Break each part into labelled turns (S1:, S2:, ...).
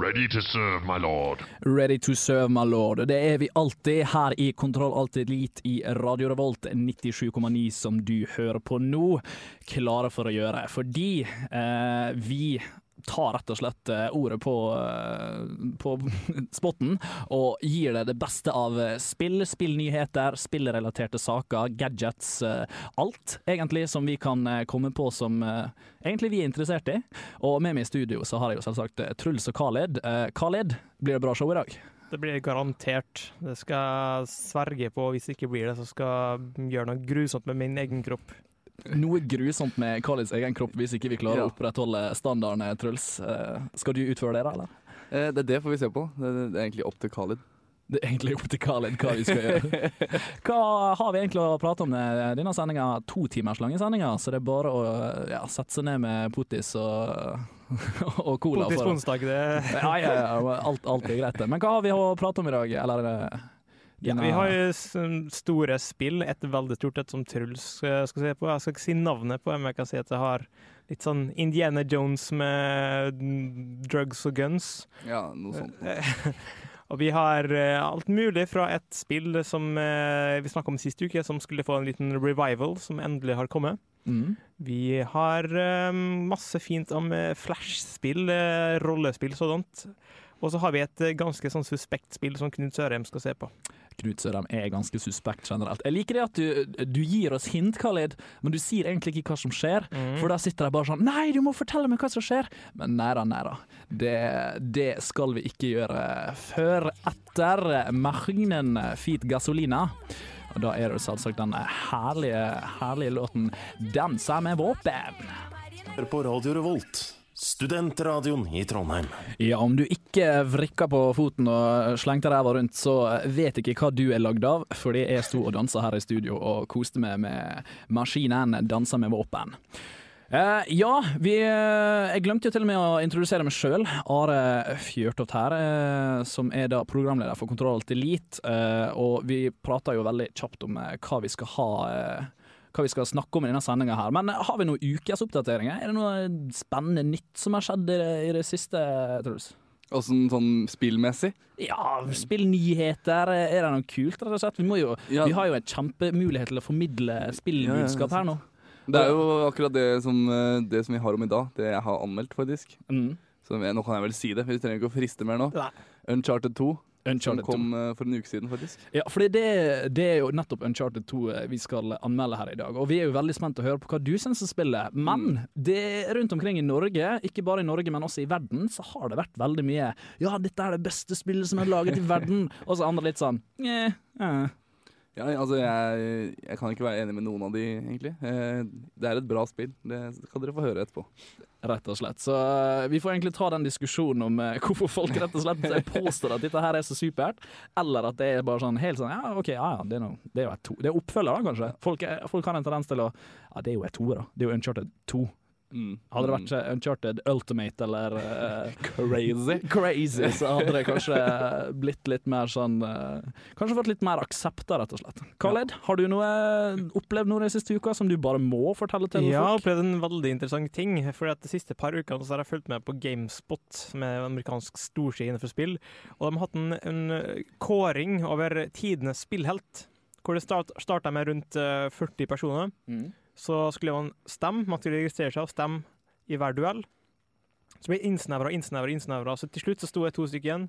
S1: Ready to serve, my lord.
S2: Ready to serve, my lord. Det er vi alltid her i Kontroll Alltid Elite i Radio Revolt 97,9 som du hører på nå. Klare for å gjøre. Fordi eh, vi tar rett og slett eh, ordet på, eh, på spotten og gir deg det beste av spill, spillnyheter, spillrelaterte saker, gadgets. eh, Alt egentlig som vi kan eh, komme på som eh, egentlig vi er interessert i. Og med meg i studio så har jeg jo selvsagt eh, Truls og Khaled. Eh, Khaled, blir det bra show i dag?
S3: Det blir garantert. Det skal jeg sverge på. Hvis det ikke blir det, så skal jeg gjøre noe grusomt med min egen kropp.
S2: Noe grusomt med Khaleds egen kropp hvis ikke vi klarer
S4: Ja.
S2: å opprettholde standarden, Truls. Eh, Skal du utføre det, da, eller?
S4: Det det, det får vi se på. Det, er egentlig opp til Khalid.
S2: Det er egentlig opp til Khaled hva vi skal gjøre. Hva har vi egentlig å prate om? i Denne sendinga to timers lange sendinger, så det er bare å ja, sette seg ned med potis og, og cola.
S3: Potis på onsdag, det
S2: Ja, ja, ja, alt, alt er greit. Men hva har vi å prate om i dag? Eller eh,
S3: ja, Vi har jo store spill, et veldig stort et som Truls eh, skal se på. Jeg skal ikke si navnet på men jeg kan si at jeg har litt sånn Indiana Jones med mm, drugs og guns.
S4: Ja, noe sånt.
S3: Og vi har eh, alt mulig fra et spill som eh, vi snakka om sist uke, som skulle få en liten revival, som endelig har kommet.
S2: Mm.
S3: Vi har eh, masse fint om eh, flashspill, eh, rollespill sådant. Og så har vi et eh, ganske sånn suspekt spill som Knut Sørheim skal se på.
S2: Knut Sørheim er ganske suspekt generelt. Jeg liker det at du, du gir oss hint, Khalid, men du sier egentlig ikke hva som skjer. For da sitter de bare sånn Nei, du må fortelle meg hva som skjer! Men nei da, nei da. Det, det skal vi ikke gjøre før etter Magnen Feet Gasolina. Og da er det selvsagt den herlige, herlige låten 'Dansa med våpen'.
S5: Hør på Radio Revolt, studentradioen i Trondheim.
S2: Ja, om du ikke vrikka på foten og slengte ræva rundt, så vet ikke hva du er lagd av, fordi jeg sto og dansa her i studio og koste meg med maskinen 'Dansa med våpen'. Eh, ja, vi, eh, jeg glemte jo til og med å introdusere meg sjøl. Are Fjørtoft her, eh, som er da programleder for Kontroll alt Elite. Eh, og vi prata jo veldig kjapt om eh, hva vi skal ha eh, hva vi skal snakke om i denne sendinga her. Men har vi noen ukesoppdateringer? Er det noe spennende nytt som har skjedd i det, i det siste, Truls?
S4: Åssen sånn spillmessig?
S2: Ja, spillnyheter. Er det noe kult, rett og slett? Vi, jo,
S4: Ja.
S2: vi har jo en kjempemulighet til å formidle spillbudskap her nå.
S4: Det er jo akkurat det som, eh, det som vi har om i dag. Det jeg har anmeldt, faktisk.
S2: Mm.
S4: Så nå kan jeg vel si det, vi trenger ikke å friste mer nå.
S3: Nei.
S4: Uncharted 2,
S2: Uncharted 2.
S4: som kom 2. for en uke siden, faktisk.
S2: Ja, for det, det er jo nettopp Uncharted 2 vi skal anmelde her i dag. Og vi er jo veldig spent å høre på hva du syns om spillet. Men det rundt omkring i Norge, ikke bare i Norge, men også i verden, så har det vært veldig mye Ja, dette er det beste spillet som er laget i verden. Og så andre litt sånn eh, eh.
S4: Ja, altså jeg, jeg kan ikke være enig med noen av de, egentlig. Eh, Det er et bra spill. Det skal dere få høre etterpå.
S2: Rett og slett. Så eh, vi får egentlig ta den diskusjonen om eh, hvorfor folk rett og slett påstår at dette her er så supert, eller at det er bare sånn helt sånn Ja, OK, ja ja, det er, noe, det er jo et to. Det er oppfølger, da, kanskje. Folk, folk har en tendens til å Ja, det er jo et to, da. Det er jo Uncharted 2.
S4: Mm.
S2: Hadde det vært eh, Uncharted Ultimate eller uh,
S4: Crazy.
S2: Crazy, så hadde det kanskje blitt litt mer sånn uh, Kanskje fått litt mer aksept, rett og slett. Khaled, har du noe, opplevd noe de siste uka som du bare må fortelle til
S3: Ja, jeg har
S2: folk?
S3: opplevd en veldig interessant ting. For De siste par ukene så har jeg fulgt med på GameSpot, som er amerikansk storside innenfor spill. Og de har hatt en, en kåring over tidenes spillhelt. Hvor det start, starta med rundt eh, 40 personer.
S2: Mm.
S3: Så skulle man stemme, man skulle registrere seg og stemme i hver duell. Så ble det innsnevra og innsnevra. Så til slutt så sto det to stykker igjen.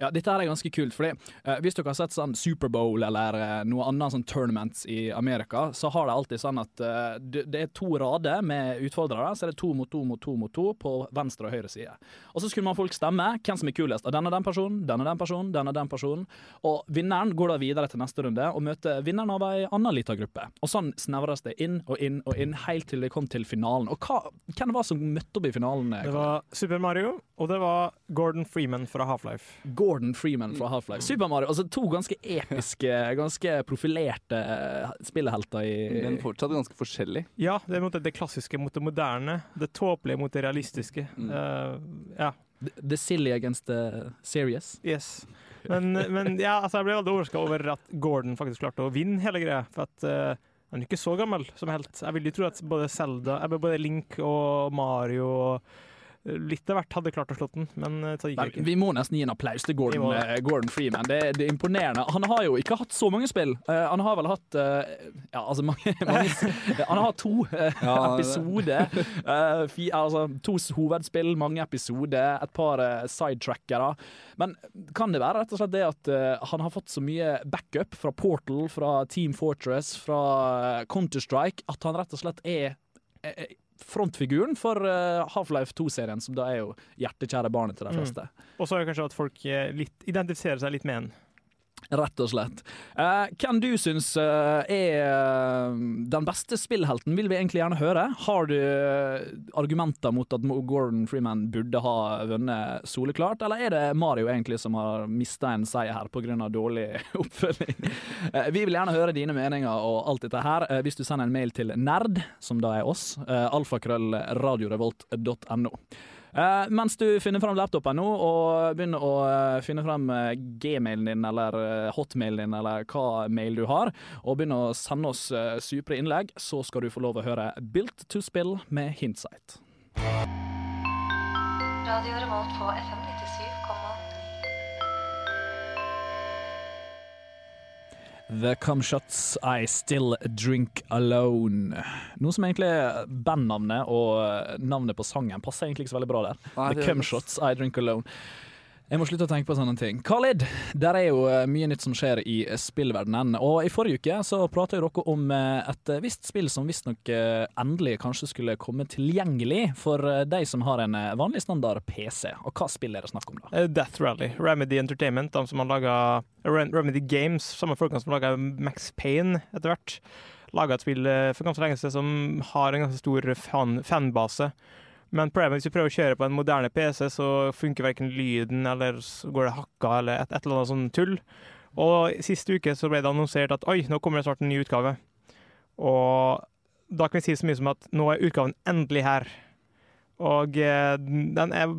S2: Ja, dette her er ganske kult, fordi eh, hvis dere har sett sånn Superbowl eller eh, noe annet sånn tournaments i Amerika, så har det alltid sånn at eh, det, det er to rader med utfordrere, så er det to mot to mot to mot to på venstre og høyre side. Og så skulle man folk stemme hvem som er kulest. Og den er den personen, den er den personen, den er den personen. Og vinneren går da videre til neste runde og møter vinneren av ei anna lita gruppe. Og sånn snevres det inn og inn og inn helt til det kom til finalen. Og hva, hvem var det som møtte opp i finalen? eh,
S3: Det var Super Mario, Og det var Gordon Freeman fra Half-Life.
S2: Gordon Freeman fra Half-Life. Super Mario, altså To ganske episke, ganske profilerte eh, spillehelter i
S4: Men fortsatt ganske forskjellig.
S3: Ja, det er det klassiske mot det moderne. Det tåpelige mot det realistiske.
S4: Mm.
S3: Uh, ja.
S2: The Silly Against the Serious.
S3: Yes. Men, men ja, altså, jeg ble veldig overraska over at Gordon faktisk klarte å vinne hele greia. For at uh, han er ikke så gammel som helt. Jeg vil jo tro at både Zelda, både Link og Mario og litt av hvert hadde klart å slå den, men eh, så gikk
S2: Nei,
S3: det ikke.
S2: vi må nesten gi en applaus til Gordon,
S3: det.
S2: eh, Gordon Freeman. Det, det er imponerende. Han har jo ikke hatt så mange spill. Uh, han har vel hatt uh, Ja, altså mange, mange Han har hatt to uh,
S4: Ja,
S2: episoder. Eh, altså, to hovedspill, mange episoder, et par uh, sidetrackere. Men kan det være rett og slett det at eh, han har fått så mye backup fra Portal, fra Team Fortress, fra eh, Counter-Strike, at han rett og slett er eh, frontfiguren for eh, Half-Life 2-serien, som da er jo hjertekjære barnet til de
S3: Mm. Og så er det kanskje at folk eh, litt, identifiserer seg litt med en.
S2: Rett og slett. Eh, hvem du syns eh, er eh, den beste spillhelten, vil vi egentlig gjerne høre. Har du argumenter mot at Gordon Freeman burde ha vunnet soleklart, eller er det Mario egentlig som har mista en seier her pga. dårlig oppfølging? Eh, vi vil gjerne høre dine meninger og alt dette her hvis du sender en mail til nerd, som da er oss, alfakrøllradiorevolt.no. Eh, mens du finner fram laptopen nå og begynner å uh, finne fram uh, gmailen din eller hotmailen din eller hva mail du har, og begynner å sende oss supre innlegg, så skal du få lov å høre Built to Spill med Hindsight.
S6: Radio Revolt på FM
S2: The Cumshots I Still Drink Alone. Noe som egentlig er bandnavnet og eh, navnet på sangen passer egentlig ikke så veldig bra der.
S4: Nei,
S2: The Cumshots I Drink Alone. Jeg må slutte å tenke på sånne ting. Khalid, der er jo eh, mye nytt som skjer i eh, spillverdenen. Og i forrige uke så prata dere om eh, et visst spill som visstnok endelig kanskje skulle komme tilgjengelig for de som har en vanlig standard PC. Og hva spill er det snakk om da?
S3: Death Rally. Remedy Entertainment, de som har laga Remedy Games, samme folkene som laga Max Payne etter hvert. Laga et spill for ganske lenge siden som har en ganske stor fan, fanbase. Men problemet hvis du prøver å kjøre på en moderne PC, så funker verken lyden, eller så går det hakka, eller et, et eller annet sånn tull. Og sist uke så ble det annonsert at oi, nå kommer det snart en ny utgave. Og da kan vi si så mye som at nå er utgaven endelig her. Og eh, den er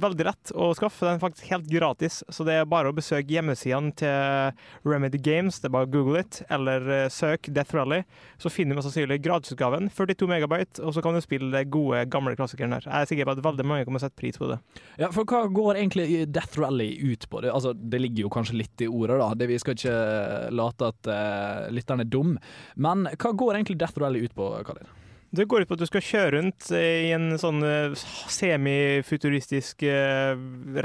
S3: veldig lett å skaffe. Den er faktisk helt gratis, så det er bare å besøke hjemmesidene til Remedy Games. Det er bare å google it, eller eh, søk Death Rally. Så finner du mest sannsynlig gratisutgaven, 42 megabyte, og så kan du spille de gode, gamle klassikeren her. Jeg er sikker på at veldig mange kommer å sette pris på det.
S2: Ja, for hva går egentlig Death Rally ut på? Det, altså, det ligger jo kanskje litt i ordet, da. Det, vi skal ikke late at uh, lytteren er dum. Men hva går egentlig Death Rally ut på, Khalid?
S3: Det går ut på at du skal kjøre rundt eh, i en sånn eh, semifuturistisk eh,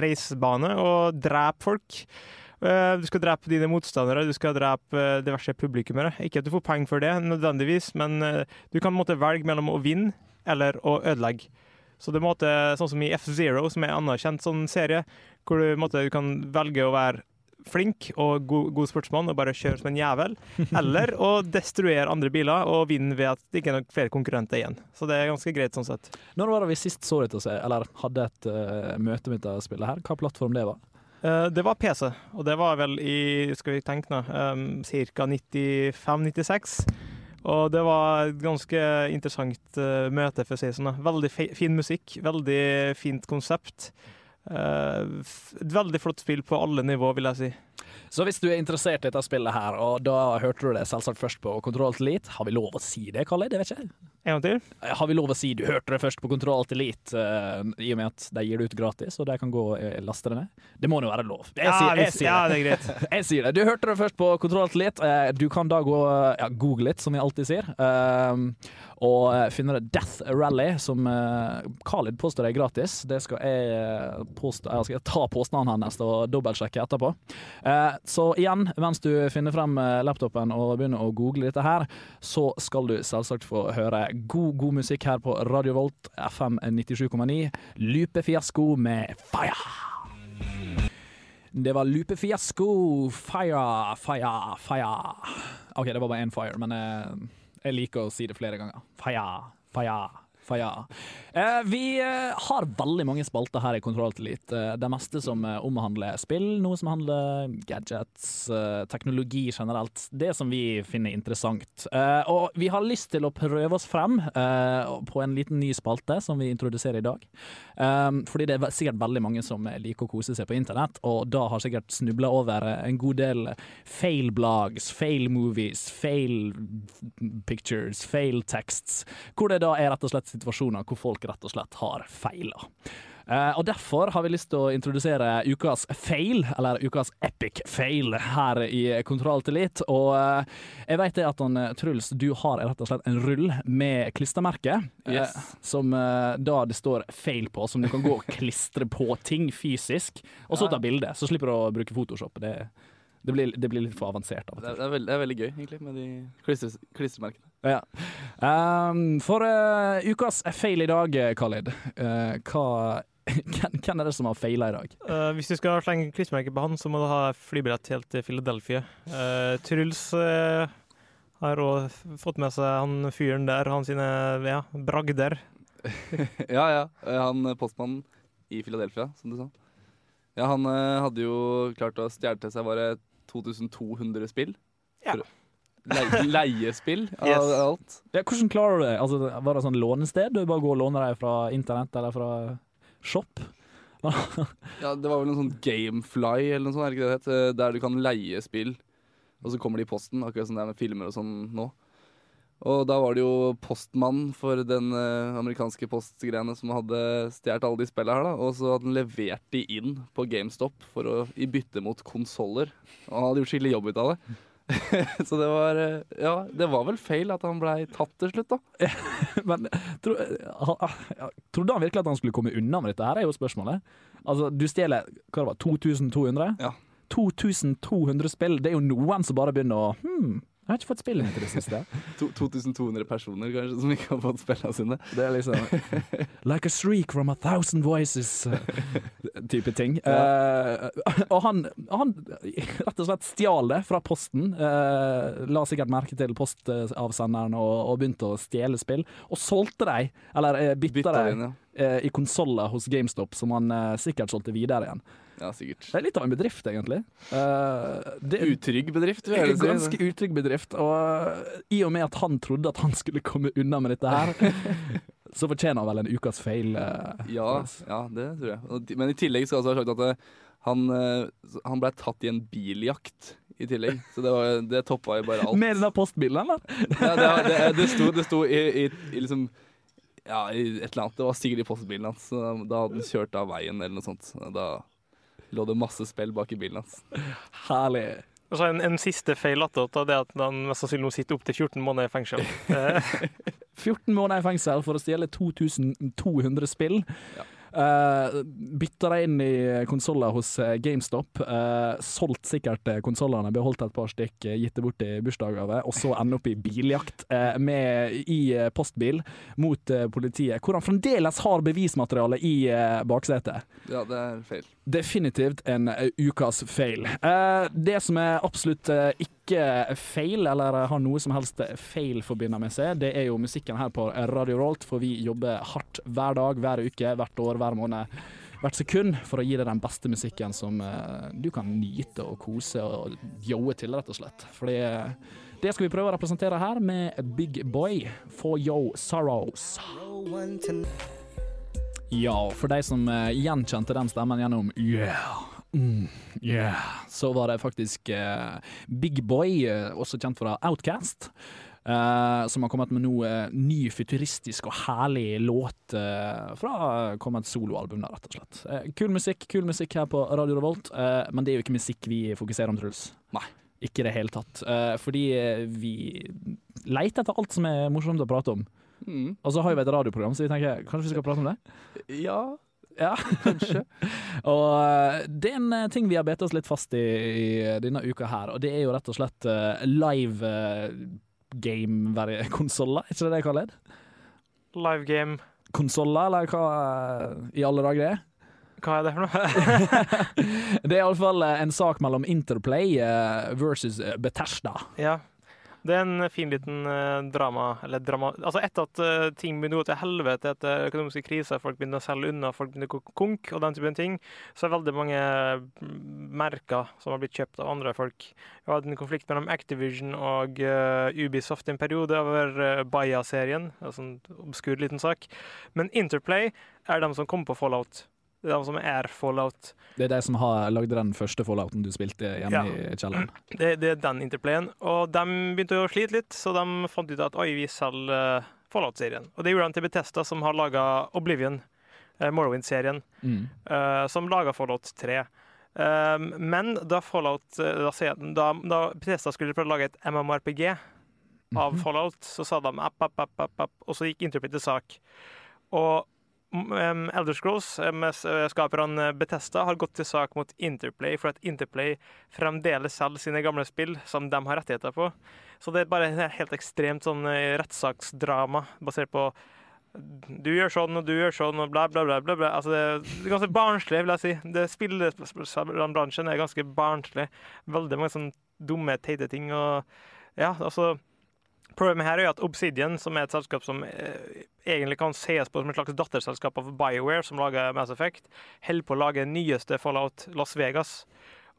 S3: reisebane og drepe folk. Du skal drepe dine motstandere, du skal drepe diverse publikummere. Ikke at du får penger for det, nødvendigvis, men du kan måtte velge mellom å vinne eller å ødelegge. Så det måte sånn som i F-Zero, som er en anerkjent sånn serie, hvor du, måtte, du kan velge å være flink og god, god sportsmann og bare kjøre som en jævel, eller å destruere andre biler og vinne ved at det ikke er noen flere konkurrenter igjen. Så det er ganske greit sånn sett.
S2: Når var det vi sist så dette, eller hadde et uh, møte med dette spillet her? Hva plattform det var?
S3: Eh, det var PC, og det var vel i, skal vi tenke nå, um, ca. 95-96. Og det var et ganske interessant eh, møte, for å si det sånn. Veldig fin musikk, veldig fint konsept. Eh, et veldig flott spill på alle nivå, vil jeg si.
S2: Så hvis du er interessert i dette spillet her, og da hørte du det selvsagt først på Kontroll til Elite, har vi lov å si det, Kalle? Det vet ikke jeg.
S3: En gang til.
S2: Har vi lov å si du hørte det først på Kontroll til Elite, uh, i og med at de gir det ut gratis, og de kan gå og eh, laste det ned? Det må nå være lov. Jeg
S3: Ja,
S2: sier, jeg sier
S3: ja,
S2: det.
S3: er greit.
S2: Jeg sier det. Du hørte det først på Kontroll til Elite. Uh, Du kan da gå ja, google litt, som vi alltid sier, uh, og eh, finne det Death Rally, som eh, Khalid påstår er gratis. Det skal jeg eh, påstå Jeg skal ta påstanden hans og dobbeltsjekke etterpå. Eh, Så igjen, mens du finner frem eh, laptopen og begynner å google dette her, så skal du selvsagt få høre god, god musikk her på Radio Volt FM 97,9. Lupe Fiasko med Fire. Det var Lupe Fiasko, Fire, Fire, Fire. OK, det var bare én fire, men jeg, jeg liker å si det flere ganger. Fire, Fire, Faja. Eh, vi eh, har veldig mange spalter her i Kontroll til Eh, det meste som omhandler spill, noe som handler gadgets, teknologi generelt. Det som vi finner interessant. Og vi har lyst til å prøve oss frem på en liten ny spalte som vi introduserer i dag. Fordi det er sikkert veldig mange som liker å kose seg på internett, og da har sikkert snubla over en god del fail blogs, fail movies, fail pictures, fail texts, hvor det da er rett og slett situasjoner hvor folk rett og slett har feila. Eh, og Derfor har vi lyst til å introdusere ukas fail, eller ukas epic fail, her i Kontrolltillit. Og eh, jeg vet at han, eh, Truls, du har rett og slett en rull med klistremerke.
S4: Yes.
S2: som da det står feil på, som du kan gå og klistre på ting fysisk, og så ta bilde. Så slipper du å bruke Photoshop. Det, det, blir, det blir litt for avansert av
S4: Det det, er veldig, det er veldig gøy, egentlig, med de klister, klistremerkene.
S2: Ja. Um, for uh, ukas feil i dag, Khalid, Uh, hva, hvem, hvem er det som har feila i dag?
S3: Uh, hvis du skal slenge klistremerke på han, så må du ha flybillett helt til Philadelphia. Eh, Truls har òg fått med seg han fyren der, han sine ja, bragder.
S4: ja, ja. Han postmannen i Philadelphia, som du sa. Ja, han hadde jo klart å stjele til seg bare 2200 spill.
S3: Ja.
S4: Leiespill av
S3: Yes.
S4: alt.
S2: Ja, hvordan klarer du det? Altså, var det sånn lånested? Du bare går og låner deg fra internett eller fra shop?
S4: Ja, Det var vel en sånn Gamefly eller noe sånt, er det ikke det det het? Eh, Der du kan leie spill, og så kommer de i posten, akkurat som det er med filmer og sånn nå. Og da var det jo postmann for den eh, amerikanske postgreiene som hadde stjålet alle de spillene her, da. Og så hadde han levert de inn på GameStop for å, i bytte mot konsoller. Og han hadde gjort skikkelig jobb ut av det. så det var eh, Ja, det var vel feil at han blei tatt til slutt, da.
S2: Men tro, trodde han virkelig at han skulle komme unna med dette? her, er jo spørsmålet. Altså, Du stjeler hva det var, 2200?
S4: Ja.
S2: 2200 spill. Det er jo noen som bare begynner å Hm, jeg har ikke fått spillene til det siste.
S4: 2200 personer kanskje som ikke har fått spillene sine.
S2: Det er liksom Like a shriek from a thousand voices. eh, type ting.
S4: Ja.
S2: Uh, og han, han rett og slett stjal det fra posten. Uh, la sikkert merke til postavsenderen og, og begynte å stjele spill. Og solgte dem, eller uh, bytta
S4: Bytta inn, ja.
S2: uh, i konsoller hos GameStop, som han eh, sikkert solgte videre igjen.
S4: Ja, sikkert.
S2: Det er litt av en bedrift, egentlig. Uh, det
S4: Utrygg bedrift, vil jeg si.
S2: ganske utrygg bedrift. Og eh, i og med at han trodde at han skulle komme unna med dette her, så fortjener han vel en ukas feil. Uh,
S4: Ja, ja, det tror jeg. Men i tillegg skal jeg også ha sagt at han, han ble tatt i en biljakt i tillegg. Så det, var, det toppa jo bare alt.
S2: Med den der postbilen, eller?
S4: Ja, det, det, det sto, det sto i, i, i liksom Ja, i et eller annet. Det var sikkert i postbilen hans. Så Da hadde han kjørt av veien eller noe sånt. Da lå det masse spill bak i bilen hans.
S2: Herlig.
S3: Og så en, en siste feil attåt, det er at han mest sannsynlig sitter opptil 14 måneder i fengsel. Eh,
S2: 14 måneder i fengsel for å stjele 2200 spill.
S4: Ja.
S2: Uh, bytta det inn i konsoller hos eh, GameStop. Uh, solgt sikkert konsollene, beholdt et par stykk, eh, gitt det bort i bursdagsgave, og så ende opp i biljakt uh, med, i eh, postbil mot eh, politiet, hvor han fremdeles har bevismateriale i uh, baksetet.
S4: Ja, det er feil.
S2: Definitivt en eh, ukas feil. Eh, det som er absolutt eh, ikke feil, eller har noe som helst feil forbindet med seg, det er jo musikken her på Radio Rolt, for vi jobber hardt hver dag, hver uke, hvert år, hver måned. Hvert sekund for å gi deg den beste musikken som du kan nyte og kose og yoe til, rett og slett. Fordi det skal vi prøve å representere her med Big Boy for Yo Sorrows. Ja, og for de som eh, gjenkjente den stemmen gjennom Yeah, mm, yeah, så var det faktisk eh, Big Boy, eh, også kjent fra Outcast. eh, som har kommet med noe eh, ny, futuristisk og herlig låt uh, fra kommet soloalbum, der, rett og slett. Eh, kul musikk kul musikk her på Radio Revolt, eh, men det er jo ikke musikk vi fokuserer om, Truls.
S4: Nei.
S2: Ikke i det hele tatt. Eh, fordi eh, vi leter etter alt som er morsomt å prate om.
S4: Mm.
S2: Og så har vi et radioprogram, så vi tenker kanskje vi skal prate om det?
S4: Ja,
S2: Ja, kanskje. og eh, det er en eh, ting vi har bedt oss litt fast i, i denne uka her, og det er jo rett og slett eh, live game-konsoller, er ikke det det jeg kaller det?
S3: live game.
S2: Konsoller, eller hva eh, i alle dager det er?
S3: Hva er det for noe?
S2: det er iallfall en sak mellom Interplay eh, versus eh, Bethesda.
S3: ja. Det er en fin liten eh, drama, eller drama Altså etter at eh, ting begynner å gå til helvete etter økonomiske kriser, folk begynner å selge unna, folk begynner å gå konk og den typen ting, så er det veldig mange mm, merker som har blitt kjøpt av andre folk. Vi hadde en konflikt mellom Activision og eh, Ubisoft i en periode over Baja-serien, en sånn obskur liten sak. Men Interplay er de som kom på Fallout. Det er de som er Fallout.
S2: Det er de som har lagd den første fallouten du spilte hjemme
S3: Ja.
S2: i kjelleren.
S3: Det, det er den interplayen. Og de begynte å slite litt, så de fant ut at oi, vi selger eh, Fallout-serien. Og det gjorde de til Betesta, som har laga Oblivion, eh, Morrowind-serien,
S2: Mm.
S3: eh, som laga Fallout 3. Um, men da Fallout eh, da, da, da Bethesda skulle prøve å lage et MMORPG av
S2: Mhm.
S3: Fallout, så sa de app, app, app, app, app, og så gikk Interplay til sak. Og Elder Scrolls, um, skaperne Bethesda, har gått til sak mot Interplay for at Interplay fremdeles selger sine gamle spill som de har rettigheter på. Så det er bare et helt ekstremt sånn eh, rettssaksdrama basert på du gjør sånn, og du gjør sånn, og bla, bla, bla. bla, bla. Altså, det er ganske barnslig, vil jeg si. Det Spillbransjen er ganske barnslig. Veldig mange sånne dumme, teite ting. Og ja, altså Problemet her er jo at Obsidian, som er et selskap som eh, egentlig kan ses på som et slags datterselskap av BioWare, som lager Mass Effect, holder på å lage nyeste Fallout Las Vegas.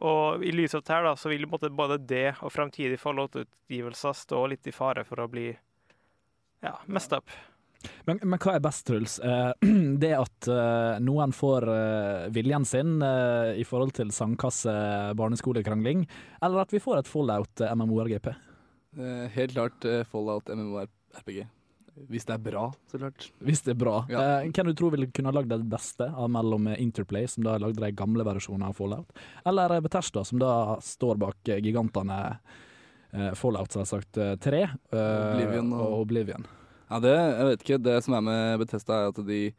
S3: Og i lys av dette her da, så vil både det og fremtidige Fallout-utgivelser stå litt i fare for å bli ja, messed up.
S2: Men, men hva er best, Truls? Eh, det at eh, noen får eh, viljen sin i forhold til sandkasse, barneskolekrangling, eller at vi får et Fallout MMORGP?
S4: Eh, helt klart eh, Fallout MMORPG. Hvis det er bra, så klart.
S2: Hvis det er bra.
S4: Ja.
S2: Eh, hvem du tror ville kunne ha lagd det beste av mellom Interplay, som da lagde de gamle versjonene av Fallout, eller Betesta, som da står bak gigantene Fallout, selvsagt, eh, 3 eh,
S4: Oblivion og-
S2: og Oblivion.
S4: Ja, det, jeg vet ikke. Det som er med Bethesda, er at de,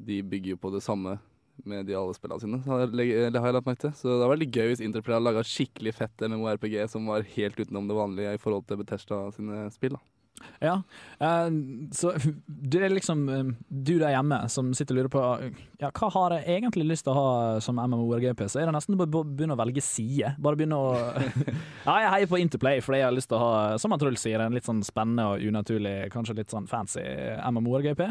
S4: de bygger jo på det samme med de alle spillene sine. Har jeg, har jeg lagt merke til. Så det var veldig gøy hvis Interplay hadde laga skikkelig fett MMORPG som var helt utenom det vanlige i forhold til Bethesda sine spill. da.
S2: Ja, uh, så det er liksom uh, du der hjemme som sitter og lurer på ja, hva har jeg egentlig lyst til å ha som MMORGP, så er det nesten bare å begynne å velge side. Bare begynne å Ja, jeg heier på Interplay fordi jeg har lyst til å ha, som Truls sier, en litt sånn spennende og unaturlig, kanskje litt sånn fancy MMORGP.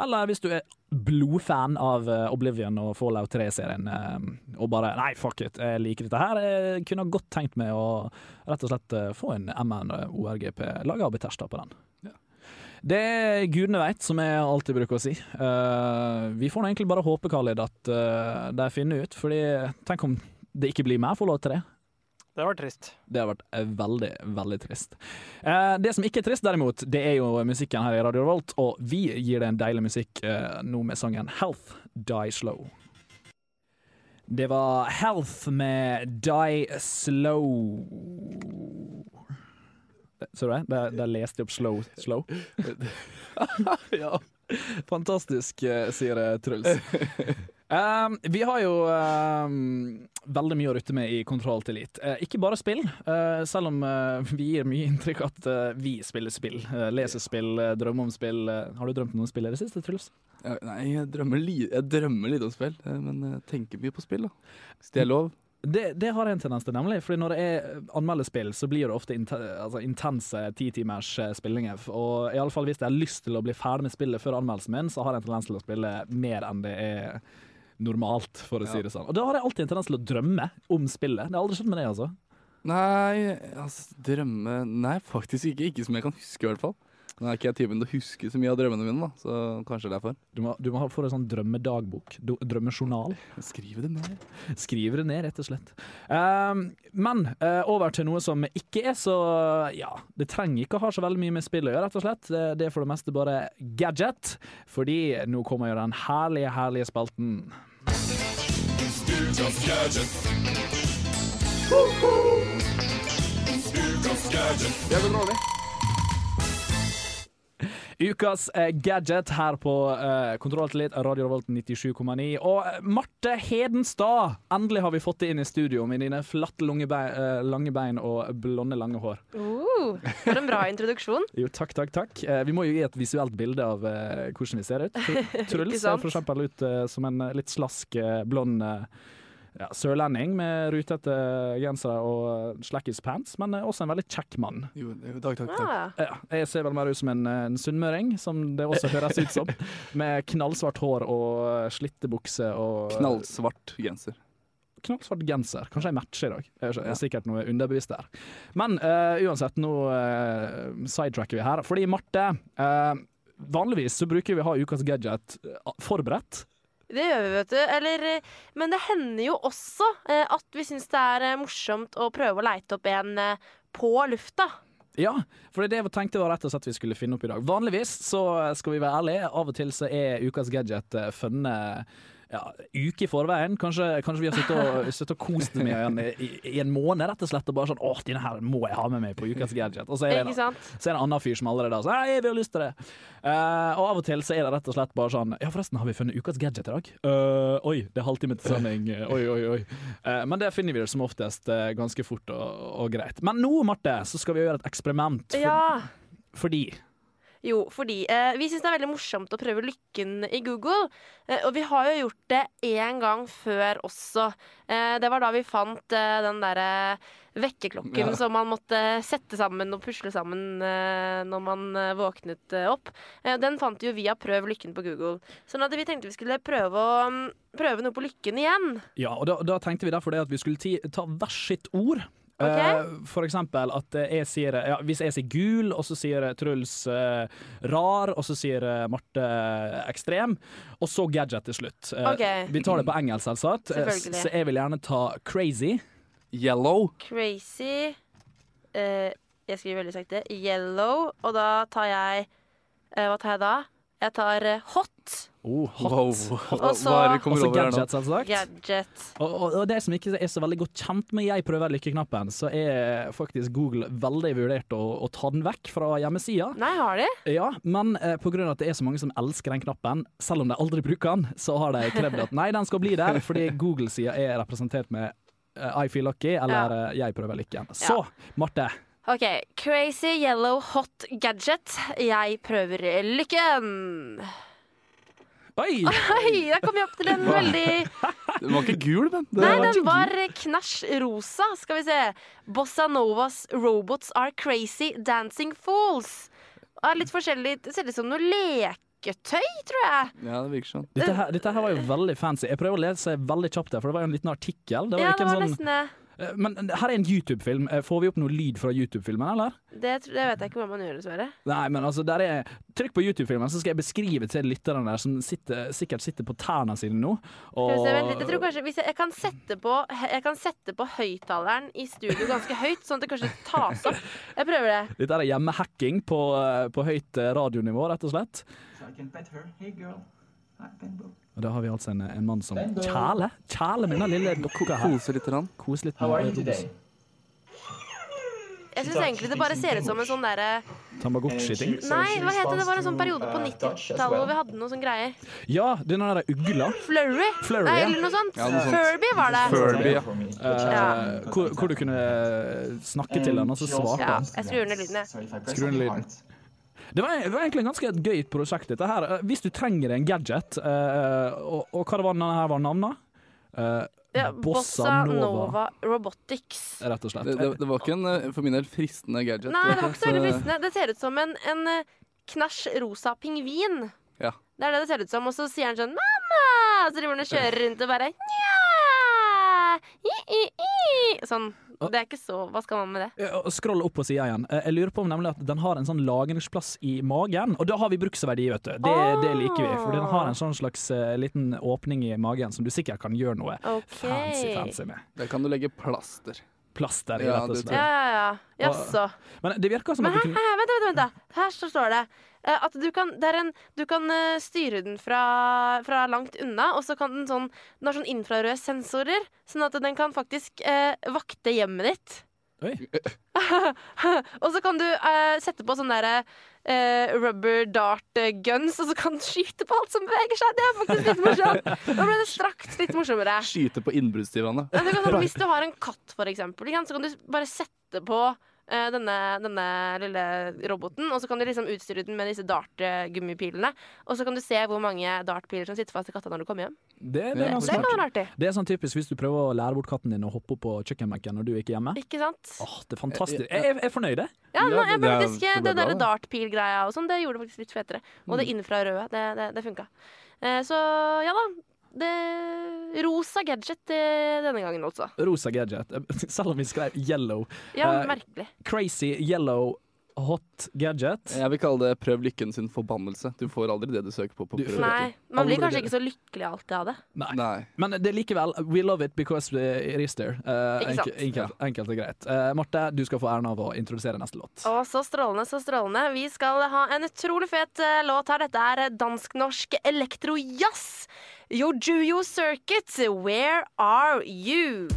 S2: Eller hvis du er blodfan av Oblivion og Fallout 3-serien eh, og bare Nei, fuck it, jeg liker dette her. Jeg kunne godt tenkt meg å rett og slett eh, få en MMORGP laga av Bethesda på den. Det er gudene veit, som jeg alltid bruker å si. Uh, vi får egentlig bare håpe, Khalid, at uh, de finner ut. Fordi tenk om det ikke blir mer Fallout 3.
S3: Det har vært trist.
S2: Det har vært veldig, veldig trist. Eh, det som ikke er trist, derimot, det er jo musikken her i Radio Revolt, og vi gir det en deilig musikk eh, nå med sangen 'Health Die Slow'. Det var Health med Die Slow. Så du det? Der, der leste jeg opp slow. slow. ja. Fantastisk, eh, sier eh, Truls. Um, vi har jo um, veldig mye å rutte med i Kontroll til Elite. Eh, ikke bare spill, uh, selv om uh, vi gir mye inntrykk at vi spiller spill. leser spill, drømmer om spill. Har du drømt om noen spill i det siste, Truls?
S4: Ja, nei, jeg drømmer, jeg drømmer litt om spill, men jeg tenker mye på spill, da. Hvis det er lov.
S2: Det, det har en tendens til, nemlig. Fordi når det er anmelder spill, så blir det ofte in altså, intense titimers spillinger. Og i alle fall hvis jeg har lyst til å bli ferdig med spillet før anmeldelsen min, så har jeg en tendens til å spille mer enn det er normalt, for å si det sånn. Og da har jeg alltid en tendens til å drømme om spillet. Det har aldri skjedd med deg, altså.
S4: Nei, altså drømme Nei, faktisk ikke. Ikke som jeg kan huske, i hvert fall. Nå er ikke jeg typen til å huske så mye av drømmene mine, da, så kanskje det er derfor.
S2: Du må, du må få en sånn drømmedagbok. Drømmejournal.
S4: Skriv det ned.
S2: Skrive det ned, rett og slett. Uh, men uh, over til noe som ikke er så Ja, det trenger ikke å ha så veldig mye med spill å gjøre, rett og slett. Det, det er for det meste bare gadget. Fordi nå kommer jo den herlige, herlige spalten. Gadget. Jeg vil rolle. Ukas eh, gadget her på uh, Kontroll til litt, Radio Revolt 97,9. Og eh, Marte Hedenstad! Endelig har vi fått det inn i studio med dine flatte, lange bein, eh, og blonde, lange hår.
S7: Uh, for en bra introduksjon.
S2: Jo, takk, takk, takk. Eh, vi må jo gi et visuelt bilde av eh, hvordan vi ser ut. Truls ser for eksempel ut eh, som en eh, litt slask, eh, blond, eh, ja, sørlending med rutete gensere og slackis pants, men eh, også en veldig kjekk mann.
S4: Jo, jo, takk, takk, takk.
S7: Ah.
S2: Ja, jeg ser vel mer ut som en, en sunnmøring, som det også høres ut som. Med knallsvart hår og slitte bukser og
S4: Knallsvart genser.
S2: knallsvart genser. Kanskje jeg matcher i dag. Det er sikkert noe underbevisst der. Men uh, uansett, nå uh, sidetracker vi her. Fordi Marte, uh, vanligvis så bruker vi å ha ukas gadget eh, forberedt.
S7: Det gjør vi, vet du. Eller, eh, men det hender jo også eh, at vi syns det er eh, morsomt å prøve å leite opp en på lufta.
S2: Ja, for det er det jeg tenkte var rett og slett vi skulle finne opp i dag. Vanligvis så skal vi være ærlige, av og til så er ukas gadget funnet ja, uke i forveien. Kanskje, kanskje vi har sittet og, sittet og kost med den i, i, en måned, rett og slett. Og bare sånn åh, denne her må jeg ha med meg på ukas gadget. Og så er det, så er det en annen fyr som allerede har sagt «Nei, jeg vil ha lyst til det. Uh, og av og til så er det rett og slett bare sånn Ja, forresten, har vi funnet ukas gadget i dag? Uh, oi, det er halvtime til sending. Oi, oi, oi. Uh, men det finner vi det som oftest eh, ganske fort og, og greit. Men nå, Marte, så skal vi gjøre et eksperiment. For,
S7: Ja.
S2: Fordi
S7: Jo, fordi eh, vi syns det er veldig morsomt å prøve lykken i Google. Eh, og vi har jo gjort det én gang før også. Eh, det var da vi fant eh, den derre vekkerklokken
S4: Ja.
S7: som man måtte sette sammen og pusle sammen eh, når man eh, våknet eh, opp. Eh, den fant jo via Prøv lykken på Google. Sånn at vi tenkte vi skulle prøve, å, mm, prøve noe på lykken igjen.
S2: Ja, og da, da tenkte vi derfor det at vi skulle ta hvert sitt ord.
S7: Ok.
S2: Eh, for eksempel at jeg sier ja, Hvis jeg sier gul, og så sier Truls uh, rar, og så sier Marte eh, ekstrem, og så gadget til slutt.
S7: Ok.
S2: Vi tar det på engelsk, selvsagt. Eh, Så jeg vil gjerne ta crazy.
S4: Yellow.
S7: Crazy Jeg skriver veldig sakte. Yellow. Og da tar jeg Hva tar jeg da? Jeg tar hot.
S2: Oh, hot.
S4: Wow.
S7: Og så-
S4: Hva er det kommer over her nå?
S2: gadget, Og, og, og det som ikke er så veldig godt kjent med jeg prøver lykkeknappen, så er faktisk Google veldig vurdert å, å ta den vekk fra hjemmesida.
S7: Nei, har de?
S2: Ja, men eh, av at det er så mange som elsker den knappen, selv om de aldri bruker den, så har de krevd at nei, den skal bli der, fordi Google-sida er representert med uh, I feel lucky, eller ja. jeg prøver lykken. Så, Marte.
S7: OK. Crazy yellow hot gadget. Jeg prøver lykken.
S2: Oi!
S7: Oi, da kom jeg opp til en veldig
S4: Den var ikke gul, men. Det
S7: Nei, den var knæsj rosa. Skal vi se. Bossa Novas robots are crazy dancing fools. Er litt forskjellig. Det ser ut som noe leketøy, tror jeg.
S4: Ja, det virker sånn.
S2: Dette her, dette her var jo veldig fancy. Jeg prøver å lese veldig kjapt her, for det var jo en liten artikkel. Det var
S7: Ja,
S2: ikke
S7: det var
S2: en sånn,
S7: nesten det.
S2: Eh, Men her er en YouTube-film. Eh, Får vi opp noe lyd fra YouTube-filmen, eller?
S7: Det, det vet jeg ikke hvordan man gjør, dessverre.
S2: Nei, men altså, der er Trykk på YouTube-filmen, så skal jeg beskrive til lytterne der som sitter, sikkert sitter på tærne sine nå.
S7: Vi se, vent litt. Jeg tror kanskje hvis jeg, jeg kan sette på Jeg kan sette på høyttaleren i studio ganske høyt, sånn at det kanskje tas opp. Jeg prøver det.
S2: dette er hjemmehacking på, eh, på høyt radionivå, rett og slett. Og da har vi altså en, en mann som kjæler. Kjæle med den lille dokka her.
S4: Kose litt. Rann.
S2: Kos litt med ros.
S7: Jeg syns egentlig det bare ser ut som en sånn derre
S2: Tamagotchi-ting.
S7: Nei, hva heter det? Det var en sånn periode på 90-tallet hvor vi hadde noe sånn greier.
S2: Ja, den derre ugla.
S7: Flurry?
S2: Flurry,
S7: Nei,
S2: ja.
S7: eller noe sånt.
S4: Ja, noe sånt.
S7: Furby var det.
S4: Furby, ja.
S2: Eh,
S7: Ja.
S2: hvor, hvor du kunne snakke til den, og så svarte
S7: Ja,
S2: han.
S7: jeg skrur ned lyden, jeg.
S2: Skru ned lyden. Det var, det var egentlig et ganske gøy prosjekt, dette her. Eh, Hvis du trenger en gadget, uh, og, og hva det var denne her var navnet? Uh,
S7: Ja, Bossa Nova Robotics.
S2: rett og slett.
S4: Det, det, det var ikke en for min del fristende gadget.
S7: Nei, det var ikke så veldig fristende. Det ser ut som en, en knæsj rosa pingvin.
S4: Ja.
S7: Det er det det ser ut som. Og så sier han sånn 'mamma', så driver han og kjører rundt og bare Nja, i, i, i. Sånn. Det er ikke så Hva skal man med det?
S2: Scroll opp på sida igjen. Eh, Jeg lurer på om nemlig at den har en sånn lagringsplass i magen. Og da har vi bruksverdi, vet du. Det, det liker vi. For den har en sånn slags uh, liten åpning i magen som du sikkert kan gjøre noe
S7: okay.
S2: fancy fancy med.
S4: Der kan du legge plaster.
S2: Plaster i,
S4: Ja,
S2: rett og
S4: det
S2: slett.
S7: Ja, ja, ja. Jaså.
S2: Men det virker som
S7: Men
S2: at du kunne
S7: vent, vent, vent. Her så står det eh, at du kan, det er en, du kan eh, styre den fra, fra langt unna, og så kan den sånn Den har sånn infrarøde sensorer, sånn at den kan faktisk eh, vakte hjemmet ditt.
S2: Oi.
S7: og så kan du eh, sette på sånne derre eh, rubber dart eh, guns, og så kan du skyte på alt som beveger seg. Det er faktisk litt morsomt. Da ble det straks litt morsommere.
S4: Skyte på innbruddstyvene.
S7: Ja, sånn, hvis du har en katt, for eksempel, så kan du bare sette på denne, denne lille roboten, og så kan du liksom utstyre den med disse dart-gummipilene. Og så kan du se hvor mange dartpiler som sitter fast i katta når du kommer hjem.
S2: Det, det, er
S7: det
S2: ganske
S7: kan være artig.
S2: Det er sånn typisk hvis du prøver å lære bort katten din å hoppe opp på kjøkkenbenken når du ikke er hjemme.
S7: Ikke sant?
S2: Åh, det er fantastisk. Jeg, jeg er fornøyd, jeg.
S7: Ja, nå, jeg
S4: det
S7: faktisk,
S4: det
S7: det, der
S4: det.
S7: dartpil-greia og sånn, det gjorde det faktisk litt fetere. Og det infrarøde, det, det, det funka. Eh, så ja da. Det rosa gadget eh, denne gangen, altså.
S2: Rosa gadget. Selv om vi skrev yellow.
S7: Ja,
S2: merkelig.
S7: merkelig.
S2: Crazy yellow hot gadget.
S4: Jeg vil kalle det 'prøv lykken sin forbannelse'. Du får aldri det du søker på. på
S2: Du-
S4: prøv
S7: Nei, man blir kanskje ikke så lykkelig alltid av det.
S2: Nei.
S4: Nei.
S2: Men det er likevel We love it because it is there.
S7: Uh,
S2: enkelt, enkelt, enkelt og greit. Uh, Marte, du skal få æren av å introdusere neste låt.
S7: Å, så strålende, så strålende. Vi skal ha en utrolig fet uh, låt her. Dette er dansk-norsk elektrojazz. Yojuyo Circuit, Where Are You?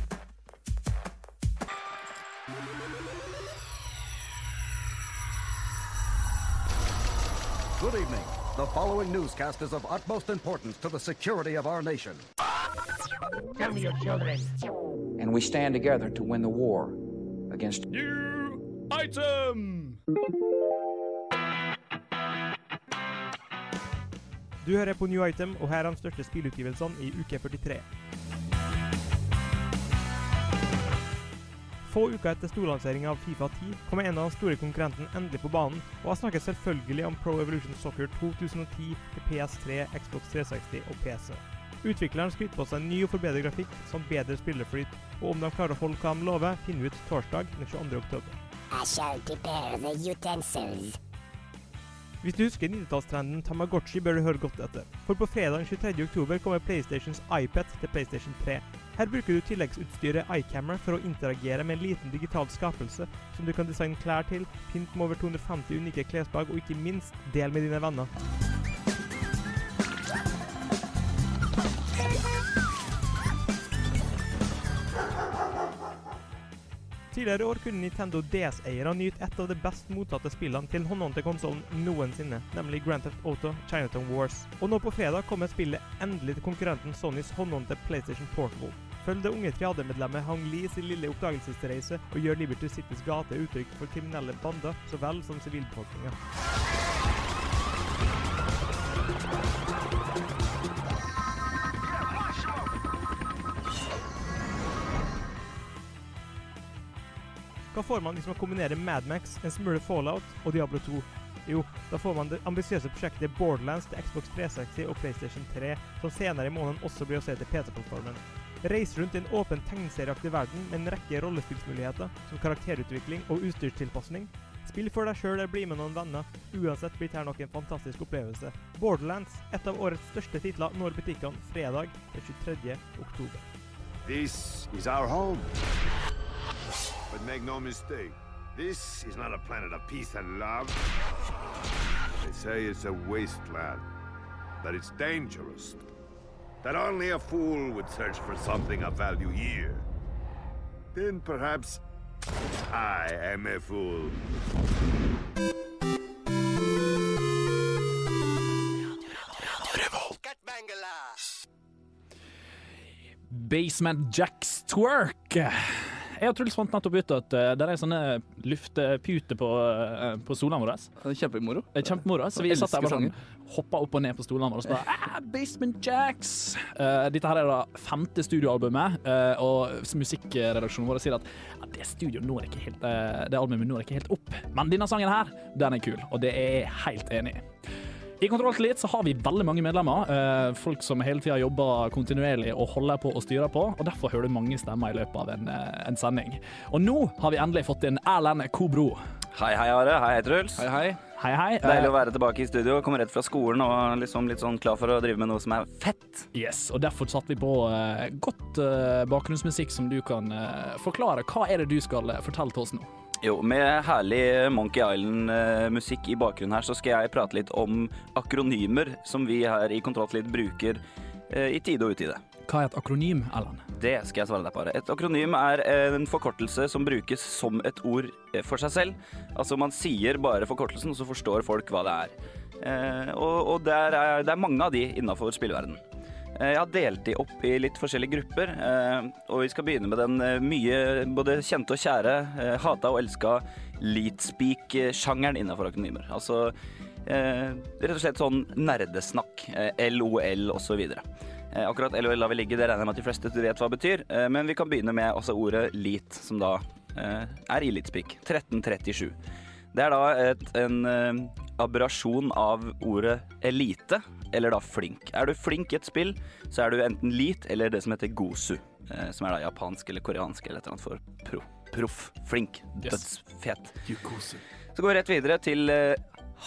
S8: Good evening. The following newscast is of utmost importance to the security of our nation.
S9: Tell me your children. And we stand together to win the war against
S2: New item!
S3: Du hører på New Item, og her er de største spillutgivelsene i uke 43. Få uker etter storlanseringen av Fifa 10 kommer en av de store konkurrentene endelig på banen, og jeg snakker selvfølgelig om Pro Evolution Soccer 2010 til PS3, Xbox 360 og PC. Utvikleren skryter på seg ny og forbedret grafikk samt bedre spillerflyt, og om de klarer å holde hva de lover, finner vi ut torsdag den 22. oktober.
S10: I shall prepare the utensils.
S3: Hvis du husker 90-tallstrenden Tamagotchi, bør du høre godt etter. For på fredag den 23. oktober kommer PlayStations iPad til PlayStation 3. Her bruker du tilleggsutstyret iCamera for å interagere med en liten digital skapelse som du kan designe klær til, pynt med over 250 unike klesplagg, og ikke minst del med dine venner. Tidligere i år kunne Nintendo DS-eiere nyte et av de best mottatte spillene til håndhånd til konsollen noensinne, nemlig Grand Theft Auto Chinatown Wars. Og nå på fredag kommer spillet endelig til konkurrenten Sonys håndholdte PlayStation Portable. Følg det unge triademedlemmet Hang Lee sin lille oppdagelsesreise og gjør Liberty Citys gater uttrykk for kriminelle bander så vel som sivilbefolkninga. Hva får man hvis man kombinerer Madmax, en smule Fallout og Diablo 2? Jo, da får man det ambisiøse prosjektet Borderlands til Xbox 360 og PlayStation 3, som senere i måneden også blir å se til PC-plattformen. Reis rundt i en åpen tegneserieaktig verden med en rekke rollespillsmuligheter, som karakterutvikling og utstyrstilpasning. Spill for deg sjøl eller bli med noen venner. Uansett blir dette nok en fantastisk opplevelse. Borderlands, et av årets største titler, når butikkene fredag den 23. oktober.
S11: This is our home. But make no mistake, this is not a planet of peace and love. They say it's a wasteland, that it's dangerous, that only a fool would search for something of value here. Then perhaps I am a fool.
S2: Basement Jacks Twerk. Jeg og Truls fant nettopp ut at uh, det er sånne lufteputer på, uh, på stolene våre.
S4: Kjempemoro.
S2: Kjempemoro. Så vi satt der bare sånn, hoppa opp og ned på stolene våre og så bare ah, Basement Jacks! Dette her er da femte studioalbumet, og musikkredaksjonen vår sier at det studio når ikke helt, det albumet når ikke helt opp. Men denne sangen her, den er kul, og det er jeg helt enig i. I Kontroll til Elite så har vi veldig mange medlemmer. eh, folk som hele tida jobber kontinuerlig og holder på og styrer på. og Derfor hører du mange stemmer i løpet av en, eh, en sending. Og nå har vi endelig fått inn Erlend Kobro.
S12: Hei, hei, Are. Hei, Truls.
S4: Hei, hei.
S2: Hei, hei.
S12: Deilig å være tilbake i studio. Kommer rett fra skolen og liksom litt sånn klar for å drive med noe som er fett.
S2: Yes, og Derfor satte vi på uh, godt uh, bakgrunnsmusikk som du kan uh, forklare. Hva er det du skal eh, fortelle til oss nå?
S12: Jo, med herlig Monkey Island-musikk i bakgrunnen her, så skal jeg prate litt om akronymer som vi her i Kontroll bruker eh, i tide og utide.
S2: Hva er et akronym, Allan?
S12: Det skal jeg svare deg på. Et akronym er en forkortelse som brukes som et ord eh, for seg selv. Altså man sier bare forkortelsen, og så forstår folk hva det er. Eh, og og det, er, det er mange av de innafor spilleverdenen. Eh, Jeg har delt de opp i litt forskjellige grupper, eh, og vi skal begynne med den eh, mye både kjente og kjære, hata og elska leatspeak-sjangeren innenfor akronymer. Altså rett og slett sånn nerdesnakk, LOL osv. Akkurat LOL lar vi ligge, det regner jeg med at de fleste vet hva det betyr, men vi kan begynne med altså, ordet leat, som da er i leatspeak. 1337. Det er da et, en aberrasjon av ordet elite, eller da flink. Er du flink i et spill, så er du enten lit eller det som heter gosu, eh, som er da japansk eller koreansk eller et eller annet for pro. Proff. Flink. Dødsfet. Så går vi rett videre til eh,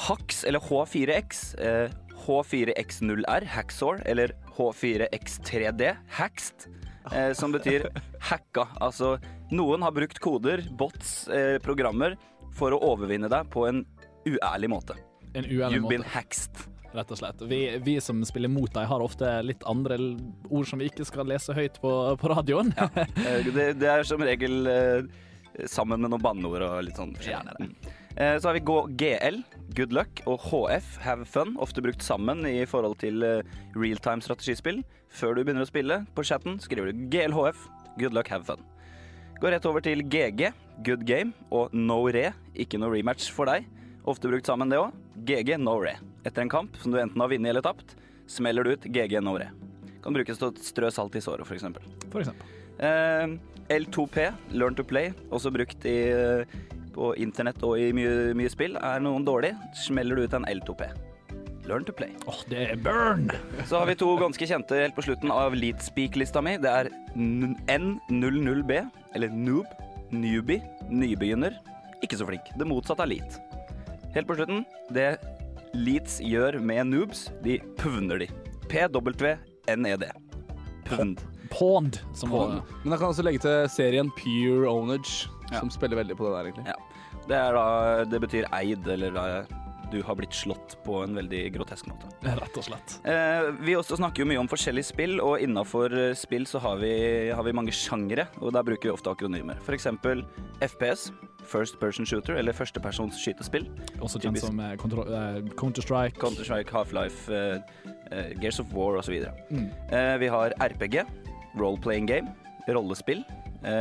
S12: Hax, eller H4X. Eh, H4X0R, Haxor, eller H4X3D, Haxed. Eh, som betyr hacka. Altså, noen har brukt koder, bots, eh, programmer, for å overvinne deg på en uærlig måte.
S2: En uærlig
S12: You've
S2: måte.
S12: been haxed.
S2: Rett og slett. Vi, vi som spiller mot dem, har ofte litt andre ord som vi ikke skal lese høyt på, på radioen.
S12: Ja. Det, det er som regel eh, sammen med noen banneord og litt sånn forskjellig. Mm. Eh, Så har vi GL, good luck, og HF, have fun, ofte brukt sammen i forhold til eh, realtime strategispill. Før du begynner å spille, på chatten skriver du GLHF, good luck, have fun. Gå rett over til GG, good game, og no re, ikke noe rematch for deg. Ofte brukt sammen det òg. GG, no re. Etter en kamp som du enten har vunnet eller tapt, smeller du ut GG-Nore. Kan brukes til å strø salt i såret, f.eks.
S2: For eksempel.
S12: Eh, L2P, Learn to Play, også brukt i, på internett og i mye, mye spill. Er noen dårlig, smeller du ut en L2P. Learn to Play.
S2: Åh, det er burn!
S12: Så har vi to ganske kjente helt på slutten av Leadspeak-lista mi. Det er N- N00B, eller Noob, Newbie, nybegynner. Ikke så flink. Det motsatte av Leat. Helt på slutten, det Leats gjør med noobs, de puvner de. P-W-N-E-D. Pund.
S2: Pond, som
S4: Pond. Men jeg kan også legge til serien Pure Ownage, som spiller veldig på det der, egentlig.
S12: Ja. Det, er da, det betyr eid, eller da du har blitt slått på en veldig grotesk måte.
S2: Rett og slett.
S12: Eh, vi også snakker jo mye om forskjellige spill, og innafor spill så har vi, har vi mange sjangere, og der bruker vi ofte akronymer. For eksempel FPS, First Person Shooter, eller førstepersons skytespill.
S2: Også kjent som eh, eh, Counter-Strike.
S12: Counter-Strike, Half-Life, uh, Gears of War osv.
S2: Mm.
S12: Vi har RPG, role-playing game, rollespill.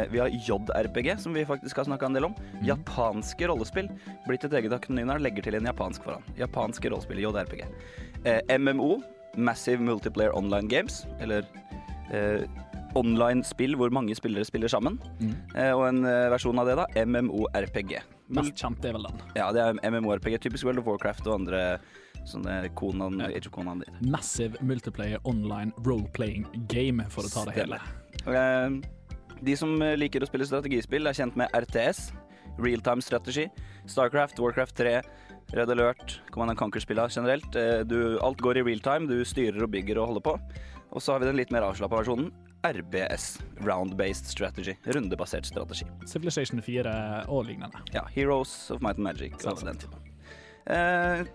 S12: Vi har JRPG, som vi faktisk har snakka en del om. Japanske rollespill. Blitt et eget akronym her, legger til en japansk foran. Japanske rollespill, JRPG. MMO, Massive Multiplayer Online Games, eller eh, online spill hvor mange spillere spiller sammen.
S2: Mm.
S12: Eh, og en eh, versjon av det, da, MMORPG.
S2: Mest kjent er vel den.
S12: Ja, det er MMORPG, typisk World of Warcraft og andre sånne Konan, Age of Conan.
S2: Massive multiplayer online role-playing game, for å ta det hele.
S12: Okay. De som eh, liker å spille strategispill, er kjent med RTS, Real Time Strategy, Starcraft, Warcraft 3, Red Alert, Command and Conquer-spillene generelt. Eh, Du, alt går i real time, du styrer og bygger og holder på. Og så har vi den litt mer avslappa versjonen. RBS, Round-Based Strategy. Rundebasert strategi.
S2: Civilization 4 og lignende.
S12: Ja, Heroes of Might and Magic. og den typen. Eh,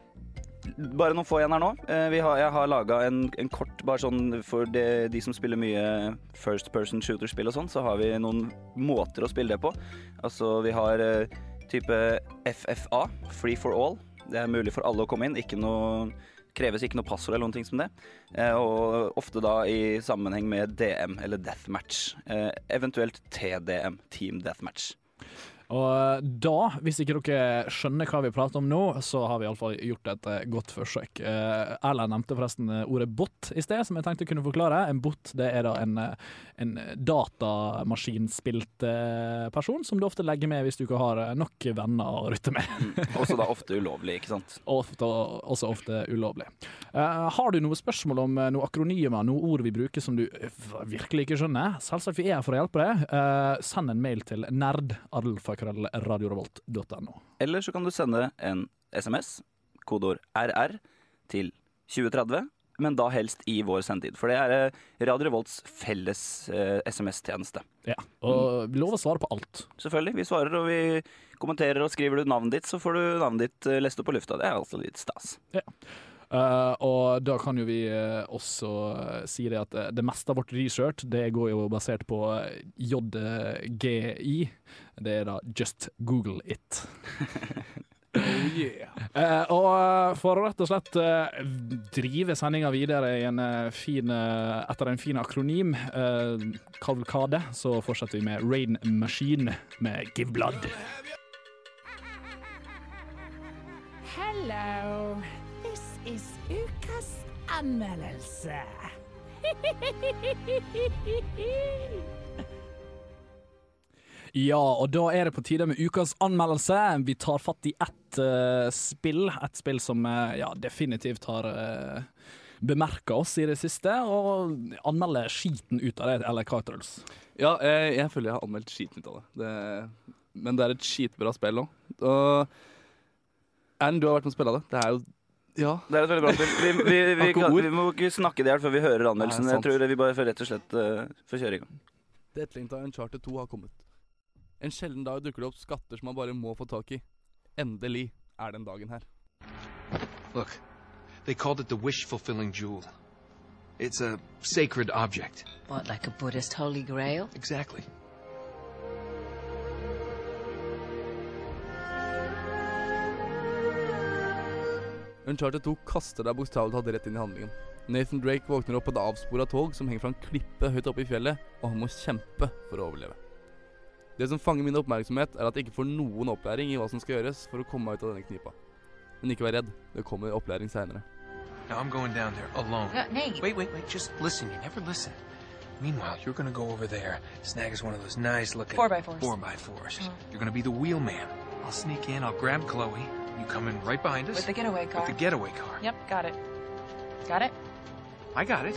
S12: bare noen få igjen her nå. Eh, vi har, jeg har laga en, en kort, bare sånn for de, de som spiller mye first person shooter-spill og sånn, så har vi noen måter å spille det på. Altså, vi har eh, type FFA, Free for all. Det er mulig for alle å komme inn. Ikke noe kreves ikke noe passord eller noen ting som det. Eh, og ofte da i sammenheng med DM eller deathmatch. Eh, eventuelt TDM, Team Deathmatch.
S2: Og da, hvis ikke dere skjønner hva vi prater om nå, så har vi iallfall gjort et eh, godt forsøk. Uh, Erlend nevnte forresten eh, ordet bot i sted, som jeg tenkte jeg kunne forklare. En bot det er da en, eh, en datamaskinspilt eh, person som du ofte legger med hvis du ikke har eh, nok venner å rutte med.
S12: Også da ofte ulovlig, ikke sant?
S2: Ofte, også ofte ulovlig. Eh, har du noen spørsmål om eh, noen akronymer, noen ord vi bruker som du eh, virkelig ikke skjønner? Selvsagt vi er her for å hjelpe deg. Eh, send en mail til nerd.radiorevolt.no.
S12: Eller så kan du sende en SMS, kodeord RR, til 2030, men da helst i vår sendetid. For det er eh, Radio Revolts felles eh, SMS-tjeneste.
S2: Ja, og vi lover å svare på alt.
S12: Selvfølgelig. Vi svarer og vi kommenterer, og skriver du navnet ditt, så får du navnet ditt eh, lest opp på lufta. Det er altså litt stas.
S2: Ja. Uh, og da kan jo vi uh, også uh, si det at det meste av vårt research det går jo basert på JGI. Det er da Just Google It. Eh, og eh, for å rett og slett uh, drive sendinga videre i en, uh, fin, etter en fin akronym, eh, kavalkade, så fortsetter vi med Rain Machine med Give Blood.
S13: Hello. This is ukas anmeldelse.
S2: Ja, og da er det på tide med ukas anmeldelse. Vi tar fatt i ett uh, spill. Et spill som uh, ja, definitivt har uh, bemerka oss i det siste, og anmelder skiten ut av det, eller hva, Truls?
S4: Ja, jeg, jeg føler jeg har anmeldt skiten ut av det. det. Men det er et skitbra spill òg. Og Erlend, du har vært med å spille det. Det er jo Ja.
S12: Det er et veldig bra spill. Vi, vi, vi, kan, vi må ikke snakke det her før vi hører anmeldelsen.
S4: Nei,
S12: Jeg tror vi bare får rett og slett uh, får kjøre i gang.
S4: Det etterlengta Uncharted 2 har kommet. En sjelden dag dukker det opp skatter som man bare må få tak i. Endelig er den dagen her.
S14: Look, they called it the wish-fulfilling jewel. It's a sacred object.
S15: What, like a Buddhist holy grail?
S14: Exactly.
S4: Uncharted 2 kaster deg bokstavelig talt rett inn i handlingen. Nathan Drake våkner opp på et avspora tog som henger fra en klippe høyt oppe i fjellet, og han må kjempe for å overleve. Det som fanger min oppmerksomhet, er at jeg ikke får noen opplæring i hva som skal gjøres for å komme meg ut av denne knipa. Men ikke vær redd, det kommer opplæring seinere.
S14: I'm going down there alone.
S15: Uh, Nate.
S14: Wait, wait, wait. Just listen. You never listen. Meanwhile, you're gonna go over there, snag us one of those nice-looking
S15: Four by fours.
S14: Four by 4s
S15: Mhm.
S14: You're gonna be the wheelman. I'll sneak in. I'll grab Chloe. You come in right behind us
S15: With the getaway car.
S14: With the getaway car.
S15: Yep, got it. Got it?
S14: I got it.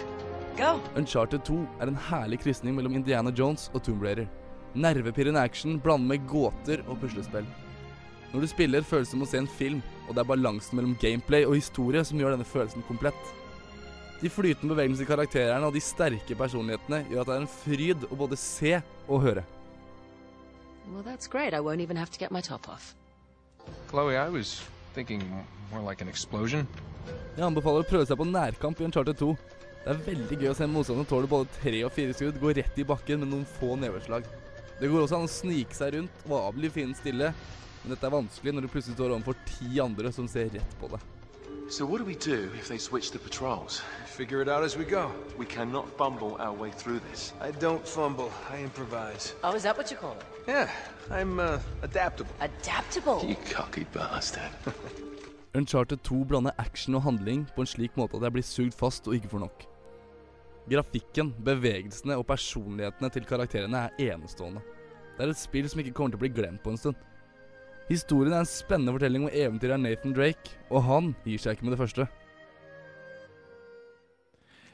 S15: Go.
S4: Uncharted 2 er en herlig krysning mellom Indiana Jones og Tomb Raider. Nervepirrende action blandet med gåter og puslespill. Når du spiller, føles det som å se en film, og det er balansen mellom gameplay og historie som gjør denne følelsen komplett. De flytende bevegelsene i karakterene og de sterke personlighetene gjør at det er en fryd å både se og høre.
S15: Well, that's great. I won't even have to get my top off.
S14: Chloe, I was thinking more like an explosion.
S4: Jeg anbefaler å prøve seg på nærkamp i Uncharted 2. Det er veldig gøy å se motstanderen tåle både tre og fire skudd gå rett i bakken med noen få neveslag. Det går også an å snike seg rundt og avbli fienden stille, men dette er vanskelig når du plutselig står overfor ti andre som ser rett på deg.
S16: So what do we do if they switch the patrols?
S11: Figure it out as we go.
S16: We cannot fumble our way through this.
S11: I don't fumble, I improvise.
S15: Oh, is that what you call it?
S11: Yeah, I'm uh, adaptable.
S15: Adaptable?
S16: You cocky bastard.
S4: Uncharted 2 blander action og handling på en slik måte at jeg blir sugd fast og ikke får nok. Grafikken, bevegelsene og personlighetene til karakterene er enestående. Det er et spill som ikke kommer til å bli glemt på en stund. Historien er en spennende fortelling om eventyret av Nathan Drake, og han gir seg ikke med det første.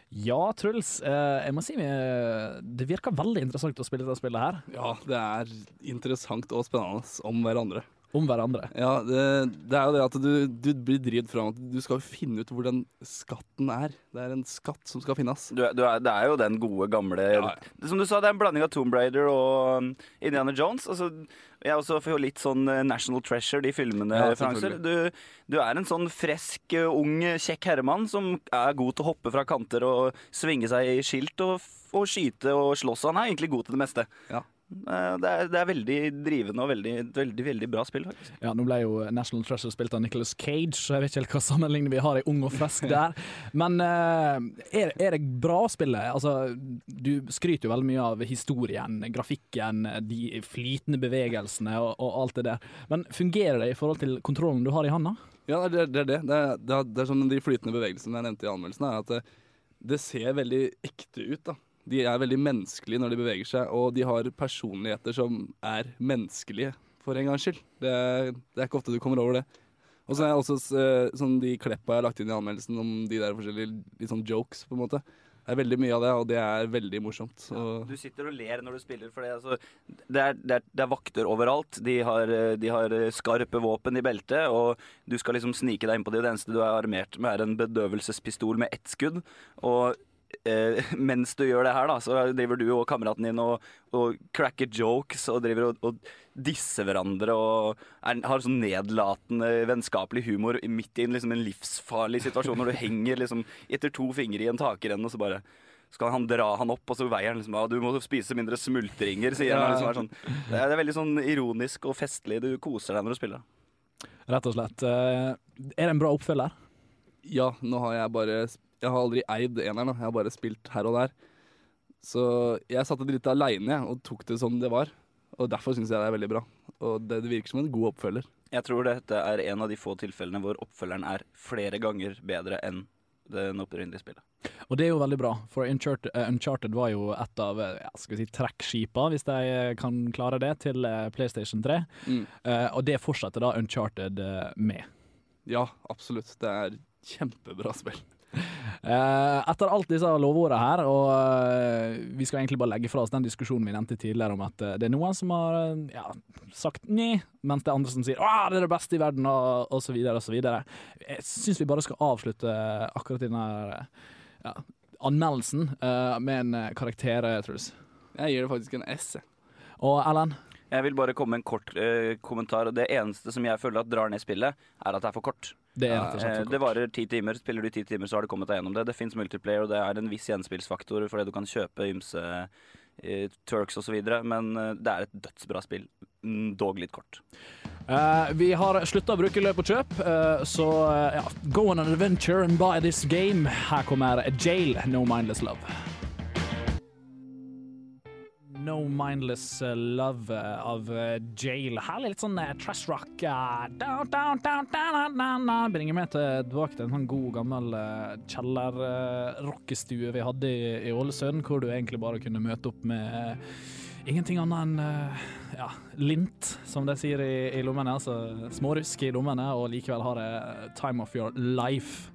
S2: Ja, Truls. Eh, jeg må si eh, det virker veldig interessant å spille dette spillet her.
S4: Ja, det er interessant og spennende om hverandre.
S2: Om hverandre.
S4: Ja, det, det er jo det at du, du blir drevet fram at du skal jo finne ut hvor den skatten er. Det er en skatt som skal finnes.
S12: Du, er- du er, det er jo den gode, gamle Som du sa, det er en blanding av Tomb Raider og um, Indiana Jones. Altså, jeg også får jo litt sånn eh, National Treasure, de filmene.
S4: Ja,
S12: referanser. du, du er en sånn fresk, eh, ung, kjekk herremann som er god til å hoppe fra kanter og svinge seg i skilt og, og skyte og slåss. Han er egentlig god til det meste.
S4: Ja.
S12: Eh, Det er, det er veldig drivende og veldig, veldig, veldig bra spill, faktisk.
S2: Ja, Nå ble jo National Treasure spilt av Nicholas Cage, så jeg vet ikke helt hva sammenligning vi har i Ung og frisk der. Men eh, er, er det bra å spille? Altså, du skryter jo veldig mye av historien, grafikken, de flytende bevegelsene og, og alt det der. Men fungerer det i forhold til kontrollen du har i handa?
S4: Ja, det er det. er det. Det, er, det, er, det er sånn de flytende bevegelsene jeg nevnte i anmeldelsen, er at det, det ser veldig ekte ut. da. De er veldig menneskelige når de beveger seg, og de har personligheter som er menneskelige, for en gangs skyld. Det, det er ikke ofte du kommer over det. Og så er jeg også eh, sånn de kleppa jeg har lagt inn i anmeldelsen om de der forskjellige litt sånn jokes, på en måte. Det er veldig mye av det, og det er veldig morsomt. Ja,
S12: Du sitter og ler når du spiller, for det, altså, det, er, det, er, det er vakter overalt. De har, eh, de har eh, skarpe våpen i beltet, og du skal liksom snike deg innpå dem. Det eneste du er armert med, er en bedøvelsespistol med ett skudd. Og eh, mens du gjør det her, da, så driver du og kameraten din og, og cracker jokes og driver og, og disser hverandre og er, har sånn nedlatende, vennskapelig humor midt i en, liksom, en livsfarlig situasjon når du henger liksom etter to fingre i en takrenne og så bare skal han dra han opp, og så veier han liksom ja, 'Du må spise mindre smultringer', sier han. Liksom, er sånn. det, er, det er veldig sånn ironisk og festlig. Du koser deg når du spiller.
S2: Rett og slett. Eh, Er det en bra oppfølger?
S4: Ja, nå har jeg bare Jeg har aldri eid eneren, da. jeg har bare spilt her og der. Så jeg satte det litt aleine og tok det som det var. Og derfor syns jeg det er veldig bra. Og det, det virker som en god oppfølger.
S12: Jeg tror dette er en av de få tilfellene hvor oppfølgeren er flere ganger bedre enn det opprinnelige spillet.
S2: Og det er jo veldig bra, for Uncharted, eh, Uncharted var jo et av eh, ja, skal vi si, trekkskipa, hvis de eh, kan klare det, til PlayStation 3.
S4: Mm.
S2: Uh, og det fortsetter da Uncharted med.
S4: Ja, absolutt. Det er kjempebra spill.
S2: Eh, etter alt disse lovordene her, og eh, vi skal egentlig bare legge fra oss den diskusjonen vi nevnte tidligere om at eh, det er noen som har ja, sagt nei, mens det er andre som sier at det er det beste i verden, og, og så videre og så videre. Jeg syns vi bare skal avslutte akkurat denne ja, anmeldelsen med en karakter, Truls.
S4: Jeg gir det faktisk en S.
S2: Og Ellen?
S12: Jeg vil bare komme med en kort eh, kommentar. og Det eneste som jeg føler at drar ned spillet, er at det er for kort.
S2: Det for
S12: Eh. Det varer ti timer. Spiller du ti timer, så har du kommet deg gjennom det. Det fins multiplayer, og det er en viss gjenspillsfaktor fordi du kan kjøpe ymse eh, Turks osv., men eh, det er et dødsbra spill. Mm, Dog litt kort.
S2: Uh, vi har slutta å bruke løp og kjøp, uh, så ja, go on an adventure and buy this game. Her kommer Jail, No Mindless Love. No Mindless eh, Love eh, av eh, Jail. Herlig litt sånn trash rock. Bringer meg tilbake til en sånn god, gammel kjellerrockestue vi hadde i, Ålesund, hvor du egentlig bare kunne møte opp med ingenting annet enn ja, lint, som de sier i lommene. Altså smårusk i lommene, og likevel har det time of your life.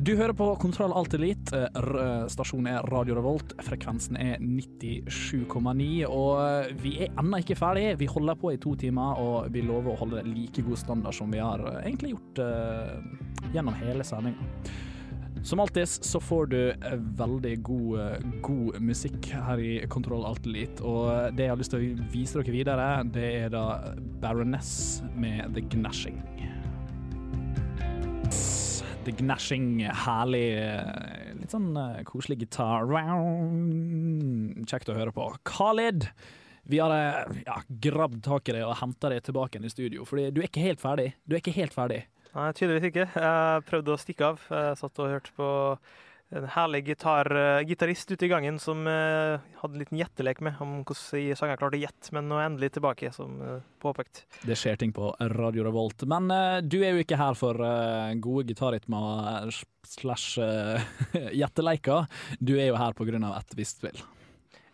S2: Du hører på Kontroll Alt Elite. Eh, Stasjonen er Radio Revolt. Frekvensen er 97,9. Og eh, vi er ennå ikke ferdig. Vi holder på i to timer, og vi lover å holde like god standard som vi har eh, egentlig gjort uh, gjennom hele sendinga. Som alltid så får du veldig god, god musikk her i Kontroll Alt Elite. Og det jeg har lyst til å vise dere videre, det er da Baroness med The Gnashing. The Gnashing, herlig, eh, litt sånn eh, koselig gitar. Kjekt å høre på. Khalid, vi har ja, grabbet tak i deg og henta deg tilbake inn i studio, fordi du er ikke helt ferdig. Du er ikke helt ferdig.
S3: Nei, tydeligvis ikke. Jeg prøvde å stikke av. Jeg satt og hørte på en herlig gitar, eh, gitarist ute i gangen som eh, hadde en liten gjettelek med om hvordan sanger klarte å gjette, men nå er endelig tilbake, som eh, påpekt.
S2: Det skjer ting på Radio Revolt. Men eh, du er jo ikke her for eh, gode gitarrytmer slash uh, gjetteleker. Du er jo her av et visst spill.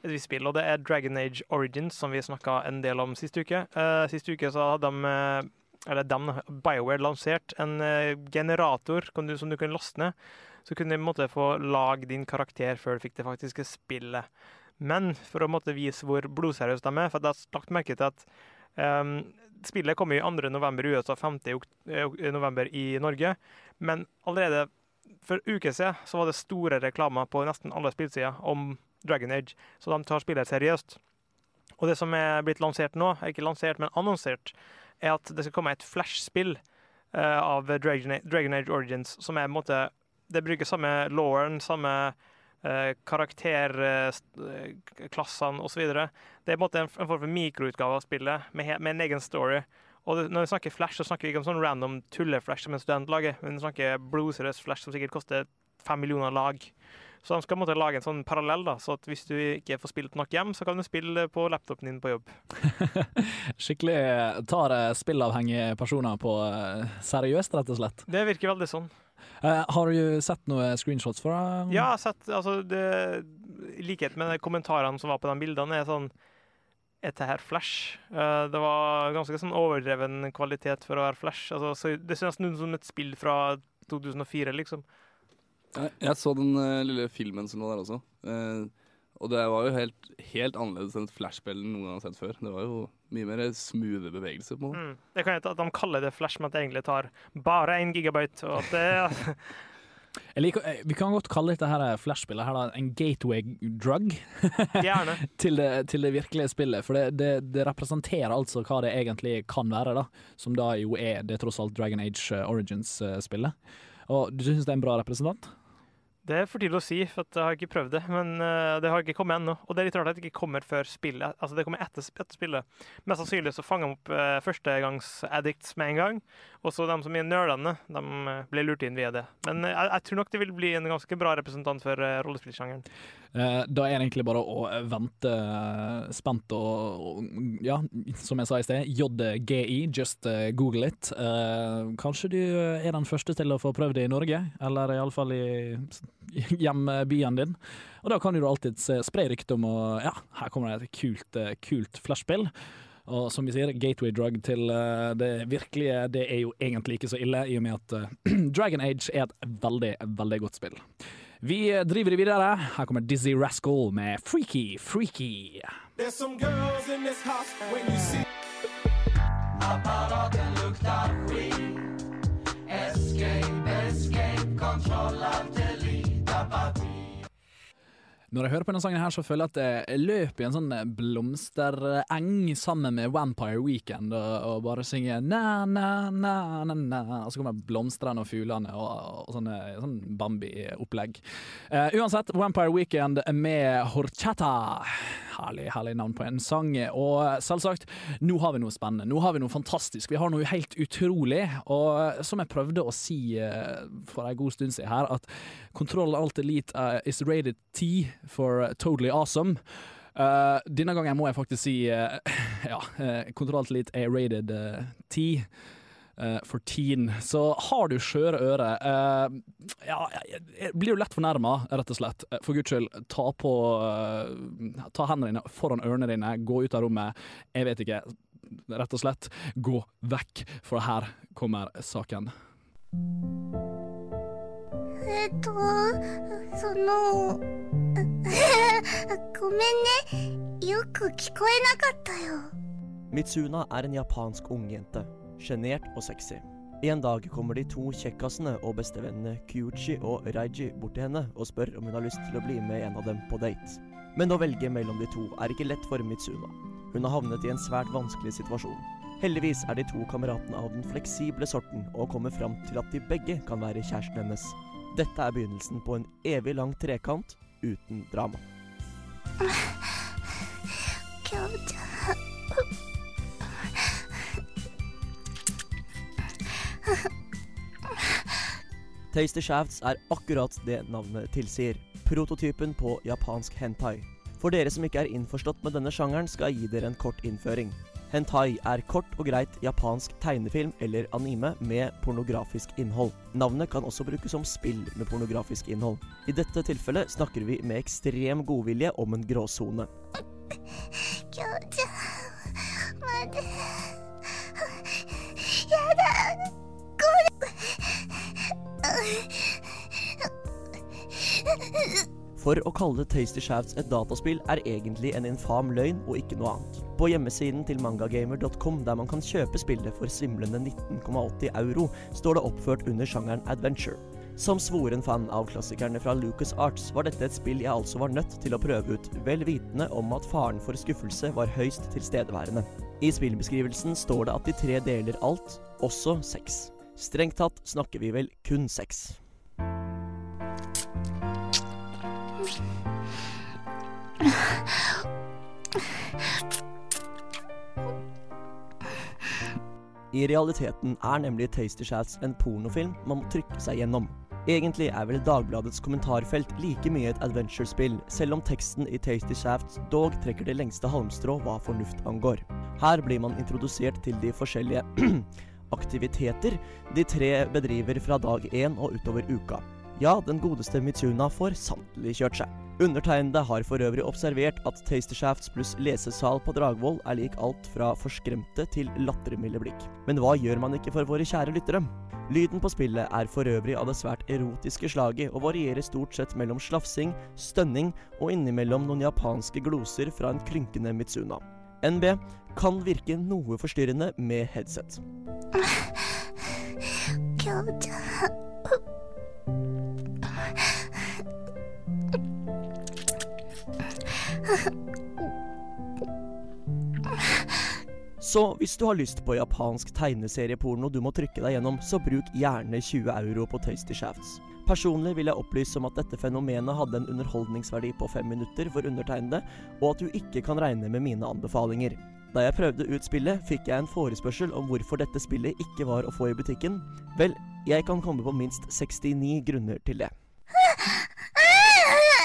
S3: Et visst spill, og det er Dragon Age Origins, som vi snakka en del om sist uke. Eh, sist uke så hadde de eh, eller de, BioWare lansert en eh, generator kan du, som du kunne laste ned. Så kunne du måtte, få lage din karakter før du fikk det faktiske spillet. Men for å måtte vise hvor blodseriøse de er, for jeg har lagt merke til at um, spillet kommer i 2. november i USA, 5. eh, november i Norge. Men allerede for uker siden så var det store reklamer på nesten alle spillsider om Dragon Age, så de tar spillet seriøst. Og det som er blitt lansert nå, er ikke lansert, men annonsert, er at det skal komme et flashspill uh, av Dragon Age, Dragon Age Origins, som er en måte Det bruker samme lawen, samme uh, karakterklassene osv. Det er på en måte en, en form for mikroutgave av spillet, med, med en egen story. Og det, når vi snakker Flash, så snakker vi ikke om sånn random tulle-Flash som en student lager, men vi snakker blodseriøs Flash som sikkert koster fem millioner lag. Så de skal måte lage en sånn parallell, da, så at hvis du ikke får spilt nok hjem, så kan du spille på laptopen din på jobb.
S2: Skikkelig eh, tar eh, spillavhengige personer på eh, seriøst, rett og slett.
S3: Det virker veldig sånn.
S2: Eh, har du sett noen screenshots fra
S3: Ja, jeg har sett altså, det, I likhet med de kommentarene som var på de bildene, er sånn Er dette her Flash? Uh, det var ganske sånn overdreven kvalitet for å være Flash. Altså, så det ser nesten ut som et spill fra 2004, liksom.
S4: Jeg, jeg så den uh, lille filmen som lå der også. Eh, og det var jo helt, helt annerledes enn et flashspill noen gang har sett før. Det var jo mye mer smoothe bevegelser på det.
S3: Mm. Det kan hete at de kaller det Flash, men at det egentlig tar bare én gigabyte. Og at det,
S2: Jeg liker, eh, vi kan godt kalle dette her flashspillet her da, en gateway drug til, det, til det virkelige spillet. For det, det, det representerer altså hva det egentlig kan være, da. Som da jo er det tross alt Dragon Age eh, Origins-spillet. Og du syns det er en bra representant?
S3: Det er for tidlig å si, for jeg har ikke prøvd det. Men eh, det har ikke kommet ennå. Og det er litt rart at det ikke kommer før spillet. Altså, det kommer etter, etter spillet. Mest sannsynlig så fanger de opp uh, førstegangsaddicts med en gang. Og så de som er nerdene, de eh, blir lurt inn via det. Men eh, jeg, jeg tror nok det vil bli en ganske bra representant for uh, rollespillsjangeren.
S2: Eh, Da er det egentlig bare å vente eh, spent og, ja, som jeg sa i sted, JGI, just eh, google it. Eh, Kanskje du er den første til å få prøvd det i Norge, eller iallfall i s- hjembyen din. Og da kan du alltid spre rykte om å ja, her kommer det et kult, eh, kult flashspill. Og som vi sier, gateway drug til eh, det virkelige, det er jo egentlig ikke så ille, i og med at eh, Dragon Age er et veldig, veldig godt spill. Vi driver det videre. Her kommer Dizzie Rascal med Freaky Freaky.
S17: There's some girls in this house when you see
S18: Apparaten luktar skit Escape, escape,
S2: Når jeg hører på denne sangen her, så føler jeg at jeg løper i en sånn blomstereng sammen med Vampire Weekend og, og bare synger na, na, na, na, na. Og så kommer blomstene og fuglene og, og sånne, sånn Bambi-opplegg. Uh, uansett, Vampire Weekend med Horchata. Herlig, herlig navn på en sang. Og selvsagt, nå har vi noe spennende. Nå har vi noe fantastisk. Vi har noe helt utrolig. Og som jeg prøvde å si eh, for en god stund siden her, at Kontroll Alt Elite uh, is rated T for totally awesome. Uh, denne gangen må jeg faktisk si uh, ja, uh, Elite er rated eh, T. eh, for teen. Så har du skjøre ører eh, Ja, blir jo lett fornærma, rett og slett. Eh, For guds skyld, ta på eh, Ta hendene dine foran ørene dine, gå ut av rommet. Jeg vet ikke. Rett og slett, gå vekk, for her kommer saken.
S10: えっと、その、ごめんね。よく聞こえなかったよ。
S19: Mitsuna er en japansk ungjente. Sjenert og sexy. En dag kommer de to kjekkasene og bestevennene Kyuchi og Raiji bort til henne og spør om hun har lyst til å bli med en av dem på date. Men å velge mellom de to er ikke lett for Mitsuna. Hun har havnet i en svært vanskelig situasjon. Heldigvis er de to kameratene av den fleksible sorten og kommer fram til at de begge kan være kjæresten hennes. Dette er begynnelsen på en evig lang trekant uten drama.
S10: Gud.
S19: Tasty Shafts er akkurat det navnet tilsier. Prototypen på japansk hentai. For dere som ikke er innforstått med denne sjangeren, skal jeg gi dere en kort innføring. Hentai er kort og greit japansk tegnefilm eller anime med pornografisk innhold. Navnet kan også brukes som spill med pornografisk innhold. I dette tilfellet snakker vi med ekstrem godvilje om en gråsone. For å kalle Tasty Shafts et dataspill er egentlig en infam løgn og ikke noe annet. På hjemmesiden til mangagamer.com, der man kan kjøpe spillet for svimlende 19,80 euro, står det oppført under sjangeren adventure. Som svoren fan av klassikerne fra Lucas Arts var dette et spill jeg altså var nødt til å prøve ut, vel vitende om at faren for skuffelse var høyst tilstedeværende. I spillbeskrivelsen står det at de tre deler alt, også sex. Strengt tatt snakker vi vel kun sex. I realiteten er nemlig Tasty Shafts en pornofilm man må trykke seg gjennom. Egentlig er vel Dagbladets kommentarfelt like mye et adventure-spill, selv om teksten i Tasty Shafts dog trekker det lengste halmstrå hva fornuft angår. Her blir man introdusert til de forskjellige aktiviteter de tre bedriver fra dag én og utover uka. Ja, den godeste Mitsuna får sannelig kjørt seg. Undertegnede har for øvrig observert at Tastershafts pluss lesesal på Dragvoll er lik alt fra forskremte til lattermilde blikk. Men hva gjør man ikke for våre kjære lyttere? Lyden på spillet er for øvrig av det svært erotiske slaget og varierer stort sett mellom slafsing, stønning og innimellom noen japanske gloser fra en krynkende Mitsuna. NB kan virke noe forstyrrende med headset. Så hvis du har lyst på japansk tegneserieporno du må trykke deg gjennom, så bruk gjerne 20 euro på Tasty Shafts.
S20: Personlig vil jeg opplyse om at dette fenomenet hadde en underholdningsverdi på fem minutter for undertegnede, og at du ikke kan regne med mine anbefalinger. Da jeg prøvde ut spillet, fikk jeg en forespørsel om hvorfor dette spillet ikke var å få i butikken. Vel, jeg kan komme på minst 69 grunner til det.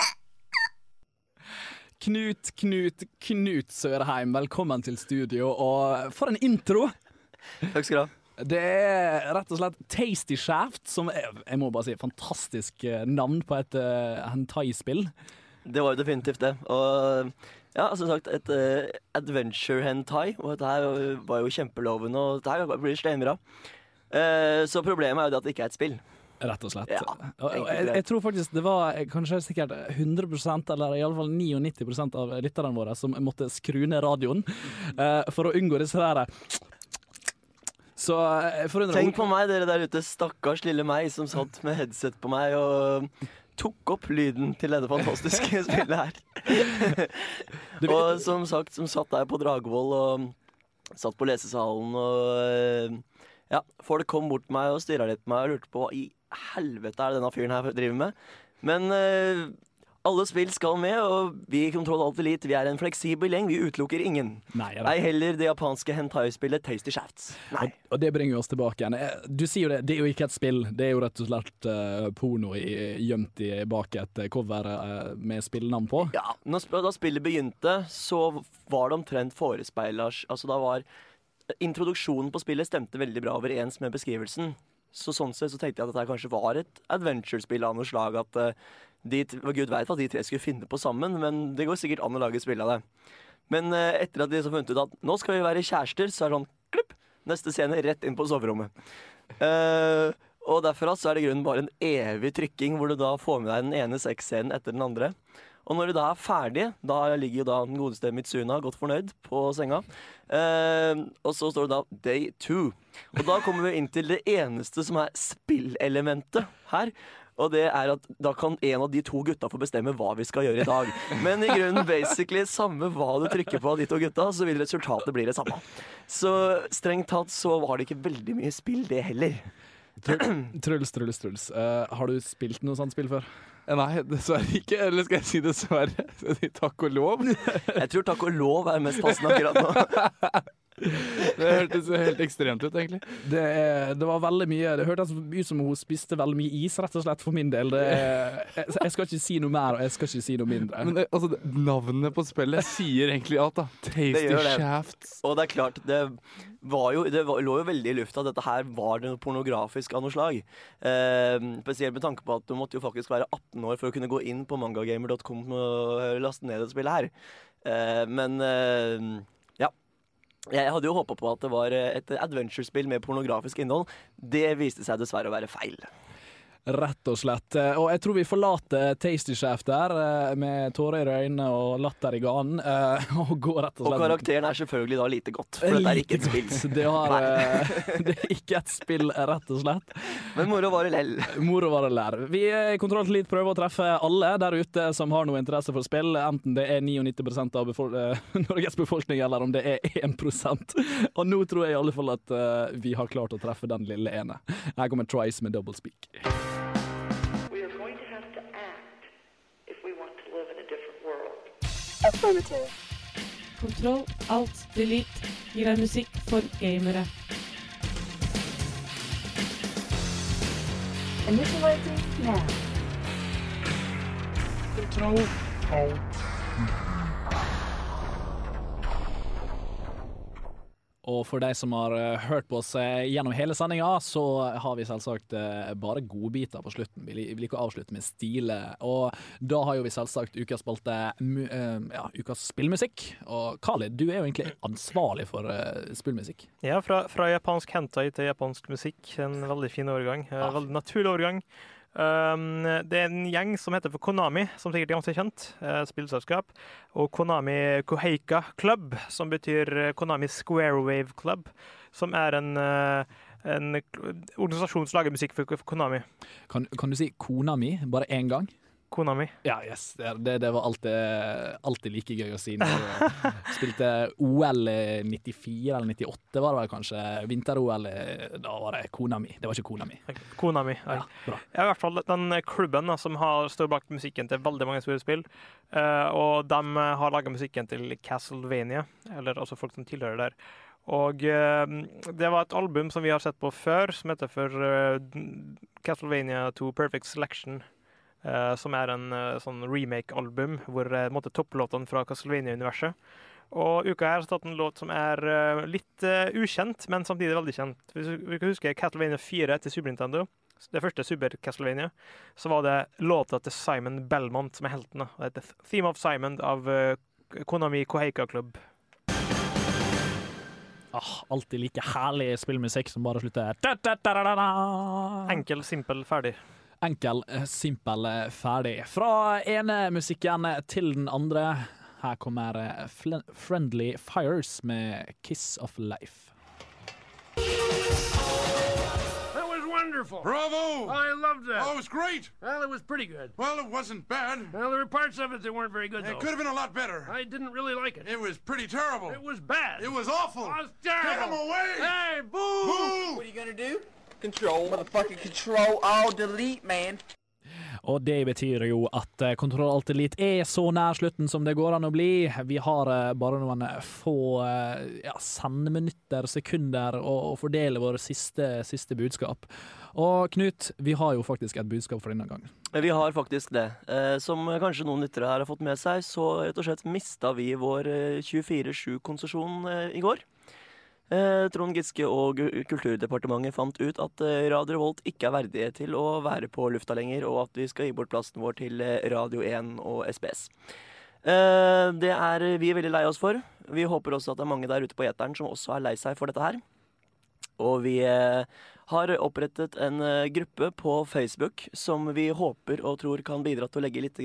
S2: Knut, Knut, Knut Sørheim, velkommen til studio, og for en intro!
S19: Takk skal du ha.
S2: Det er rett og slett Tasty Shaft, som er, jeg må bare si, fantastisk eh, navn på et uh, hentai-spill.
S19: Det var jo definitivt det. Og ja, som sagt, et uh, adventure hentai. Og dette her var jo kjempelovende, og dette her blir steinbra. Uh, så problemet er jo det at det ikke er et spill.
S2: Rett og slett.
S19: Ja,
S2: jeg, jeg tror faktisk det var eh, kanskje sikkert 100% eller iallfall 99% av lytterne våre som måtte skru ned radioen uh, for å unngå disse der Så forundrer
S19: Tenk på meg, dere der ute. Stakkars lille meg som satt med headset på meg og tok opp lyden til dette fantastiske spillet her. og som sagt, som satt der på Dragvoll og satt på lesesalen og eh, Ja, folk kom bort til meg og stirra litt på meg og lurte på hva i helvete er det denne fyren her driver med. Men uh, alle spill skal med, og vi i Kontroll Alt Elite vi er en fleksibel gjeng. Vi utelukker ingen.
S2: Nei.
S19: Ei heller det japanske hentai-spillet Tasty Shafts. Nei.
S2: Og, og det bringer oss tilbake igjen. Eh, Du sier jo det, det er jo ikke et spill, det er jo rett og slett uh, porno i, gjemt i, bak et cover uh, med spillnavn på.
S19: Ja, når, sp- da spillet begynte, så var det omtrent forespeila Altså, da var Introduksjonen på spillet stemte veldig bra overens med beskrivelsen. Så sånn sett så tenkte jeg at dette kanskje var et adventure-spill av noe slag. At uh, de, Gud veit hva de tre skulle finne på sammen, men det går sikkert an å lage spill av det. Men uh, etter at de så funnet ut at nå skal vi være kjærester, så er det sånn klipp! Neste scene rett inn på soverommet. Uh, og derfra så er det grunnen bare en evig trykking, hvor du da får med deg den ene sexscenen etter den andre. Og når du da er ferdig, da ligger jo da den godeste Mitsuna godt fornøyd på senga. Eh, og så står det da 'day two'. Og da kommer vi inn til det eneste som er spillelementet her. Og det er at da kan en av de to gutta få bestemme hva vi skal gjøre i dag. Men i grunnen basically samme hva du trykker på av de to gutta, så vil resultatet bli det samme. Så strengt tatt så var det ikke veldig mye spill, det heller.
S2: Truls, Truls, Truls. Uh, har du spilt noe sånt spill før?
S4: Nei, dessverre ikke. Eller skal jeg si dessverre? Skal jeg si takk og lov?
S19: Jeg tror takk og lov er mest passende akkurat nå.
S4: Det hørtes helt ekstremt ut, egentlig.
S2: Det, det var veldig mye Det hørtes ut som hun spiste veldig mye is, rett og slett, for min del. Det jeg, jeg skal ikke si noe mer, og jeg skal ikke si noe mindre.
S4: Men det, altså, det- navnet på spillet sier egentlig alt, da. Tasty. Shafts.
S19: Og det er klart, det, var jo, det var, lå jo veldig i lufta at dette her var noe pornografisk av noe slag. Eh, spesielt med tanke på at du måtte jo faktisk være 18 år for å kunne gå inn på mangagamer.com og laste ned det spillet her. Eh, men eh. Jeg hadde jo håpa på at det var et adventure-spill med pornografisk innhold. Det viste seg dessverre å være feil.
S2: Rett og slett. Eh, Og jeg tror vi forlater Tasty Shaft der, eh, med tårer i øynene og latter i ganen, eh, og går rett og slett Og
S19: karakteren er selvfølgelig da lite godt, for dette er ikke et spill.
S2: Det, har, det er ikke et spill, rett og slett.
S19: Men moro var det lell.
S2: Moro var det lær. Vi i Kontroll til Elite prøver å treffe alle der ute som har noe interesse for spill, enten det er 99% av befol Norges befolkning eller om det er 1% Og nå tror jeg i alle fall at vi har klart å treffe den lille ene. Her kommer Trice med double speak.
S21: Affirmative. Kontroll, alt, delete gir deg musikk for gamere.
S22: Initializing now.
S21: Kontroll, alt.
S2: Og for de som har eh, hørt på oss eh, gjennom hele sendinga, så har vi selvsagt eh, bare godbiter på slutten. Vi liker å avslutte med stile. Og da har jo vi selvsagt ukas spalte ja, ukas spillmusikk. Og Khalid, du er jo egentlig ansvarlig for spillmusikk.
S3: Ja, fra, fra japansk hentai til japansk musikk. En veldig fin overgang. En Veldig naturlig overgang. Um, det er en gjeng som heter for Konami, som sikkert er ganske kjent. eh, spillselskap. Og Konami Koheika Club, som betyr eh, Konami Square Wave Club. Som er en, eh, en organisasjon som lager musikk for Konami.
S2: Kan, kan du si Konami bare én gang?
S3: Kona mi.
S2: Ja, yes. Det, det, var alltid, alltid like gøy å si. Når du spilte OL i 94 eller 98, var det vel kanskje. Vinter-OL, eh, da var det kona mi. Det var ikke kona mi.
S3: Kona mi. Ja,
S2: bra.
S3: Ja, i hvert fall den klubben da, som har, står bak musikken til veldig mange store spill. eh, og de har laga musikken til Castlevania, eller altså folk som tilhører der. Og uh, det var et album som vi har sett på før, som heter for uh, Castlevania 2 Perfect Selection. Eh, som er en eh, sånn remake-album hvor en måte topplåtene fra Castlevania-universet. Og uka her har tatt en låt som er eh, litt eh, ukjent, men samtidig veldig kjent. Hvis vi kan huske Castlevania 4 til Super Nintendo, det første Super Castlevania, så var det låta til Simon Belmont som er helten. Det heter Theme of Simon av eh, Konami Koheika Club.
S2: Ah, alltid like herlig spillmusikk som bare slutter.
S3: Enkel, simpel, ferdig.
S2: Enkel, eh, simpel, eh, ferdig. Fra ene musikken til den andre. Her kommer eh, Friendly Fires med 'Kiss of Life'.
S23: That was wonderful.
S24: Bravo!
S23: I loved that.
S24: Oh, it was great.
S23: Well, it was pretty good.
S24: Well, it wasn't bad.
S23: Well, there were parts of it that weren't very good,
S24: It
S23: though.
S24: could have been a lot better.
S23: I didn't really like it.
S24: It was pretty terrible.
S23: It was bad.
S24: It was awful.
S23: It was terrible.
S24: Get 'em away.
S23: Hey, boo!
S24: Boo!
S25: What are you gonna do? Control, motherfucking control, all delete, man.
S2: Og det betyr jo at eh, Kontroll Alt Elite er så nær slutten som det går an å bli. Vi har eh, bare noen få eh, ja, sendeminutter, sekunder, å, å fordele våre siste, siste budskap. Og Knut, vi har jo faktisk et budskap for denne gangen.
S19: Vi har faktisk det. Eh, som kanskje noen lyttere her har fått med seg, så rett og slett mista vi vår eh, 24-7-konsesjon eh, i går. Eh, Trond Giske og Kulturdepartementet fant ut at eh, Radio Revolt ikke er verdige til å være på lufta lenger, og at vi skal gi bort plassen vår til eh, Radio 1 og SBS. Det er vi veldig lei oss for. Vi håper også at det er mange der ute på eteren som også er lei seg for dette her. Og vi har opprettet en gruppe på Facebook som vi håper og tror kan bidra til å legge litt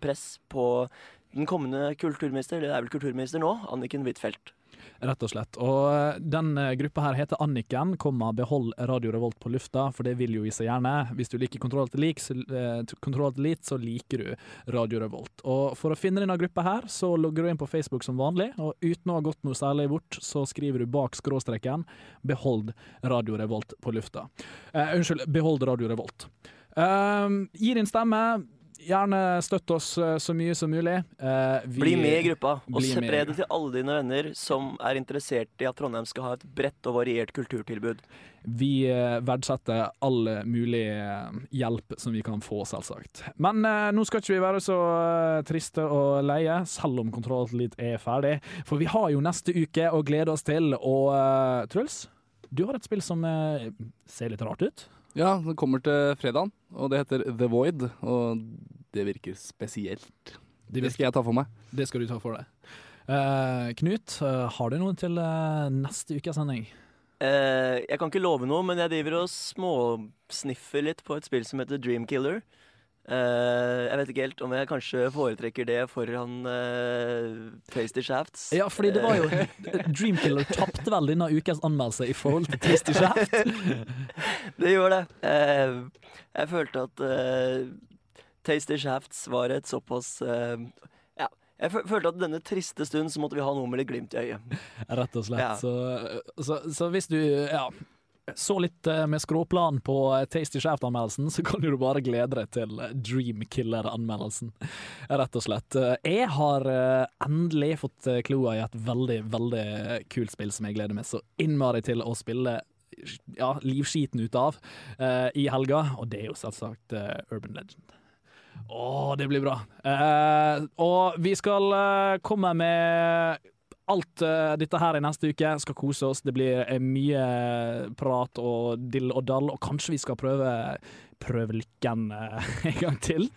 S19: press på den kommende kulturminister, eller det er vel kulturminister nå, Anniken Huitfeldt.
S2: Rett og slett. Og eh, den eh, gruppa her heter Anniken, komma behold Radio Revolt på lufta, for det vil jo vi så gjerne. Hvis du liker Kontroll til lik, så, eh, så liker du Radio Revolt. Og for å finne denne gruppa her, så logger du inn på Facebook som vanlig, og uten å ha gått noe særlig bort, så skriver du bak skråstreken 'Behold Radio Revolt på lufta'. Eh, unnskyld, 'Behold Radio Revolt'. Um, gi din stemme. Gjerne støtt oss eh, så mye som mulig. Eh, vi-
S19: Bli med i gruppa, og spre det til alle dine venner som er interessert i at Trondheim skal ha et bredt og variert kulturtilbud.
S2: Vi eh, verdsetter all mulig hjelp som vi kan få, selvsagt. Men eh, nå skal ikke vi være så triste og leie, selv om Kontroll Alt er ferdig. For vi har jo neste uke å glede oss til. Og eh, Truls, du har et spill som eh, ser litt rart ut.
S4: Ja, det kommer til fredagen, og det heter The Void, og det virker spesielt. Det, skal jeg ta for meg.
S2: Det skal du ta for deg. Uh, Knut, uh, har du noe til uh, neste ukes sending?
S19: Eh, jeg kan ikke love noe, men jeg driver og småsniffer litt på et spill som heter Dreamkiller. Uh, jeg vet ikke helt om jeg kanskje foretrekker det foran uh, Tasty Shafts.
S2: Ja, fordi det var jo Dreamkiller tapte vel denne ukas anmeldelse i forhold til Tasty Shaft.
S19: det gjorde det. Uh, jeg følte at eh, Tasty Shafts var et såpass eh, Ja, jeg følte at denne triste stund så måtte vi ha noe med litt glimt i øyet.
S2: Rett og slett.
S19: Ja.
S2: Så, så, så hvis du ja, så litt eh, med skråplan på eh, Tasty Shaft-anmeldelsen, så kan du bare glede deg til Dreamkiller-anmeldelsen. Rett og slett. Jeg har endelig fått kloa i et veldig, veldig kult spill som jeg gleder meg så innmari til å spille ja, livskiten ut av i helga, og det er jo selvsagt Urban Legend. Å, det blir bra. Eh, og vi skal eh, komme med alt uh, dette her i neste uke. Skal kose oss. Det blir eh, mye prat og dill og dall, og kanskje vi skal prøve prøve lykken eh, en gang til.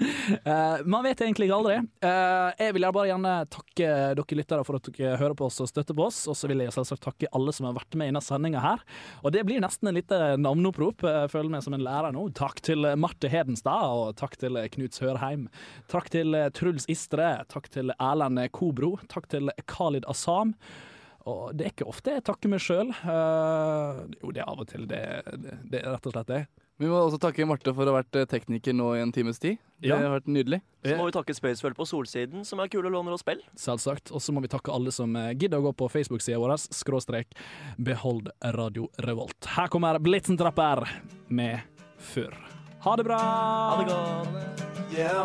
S2: Eh, man vet egentlig ikke aldri. Eh, jeg vil bare gjerne takke dere lyttere for at dere hører på oss og støtter på oss. Og så vil jeg selvsagt takke alle som har vært med i denne sendinga her. Og det blir nesten en liten navneopprop. Føler meg som en lærer nå. Takk til Marte Hedenstad, og takk til Knut Sørheim. Takk til Truls Istre. Takk til Erlend Kobro. Takk til Khalid Assam. Og det er ikke ofte jeg takker meg sjøl. jo, det er av og til. Det, det, det er rett og slett det.
S4: Vi må også takke Marte for å ha vært eh, tekniker nå i en times tid. Det
S2: Ja.
S4: har vært nydelig.
S19: Så må vi takke Spacewell på Solsiden, som er kule låner og spill.
S2: Selvsagt. Og så må vi takke alle som eh, gidder å gå på Facebook-sida vår, skråstrek behold Radio Revolt. Her kommer Blitzentrapper med Før. Ha det bra!
S19: Ha det godt.
S26: Yeah.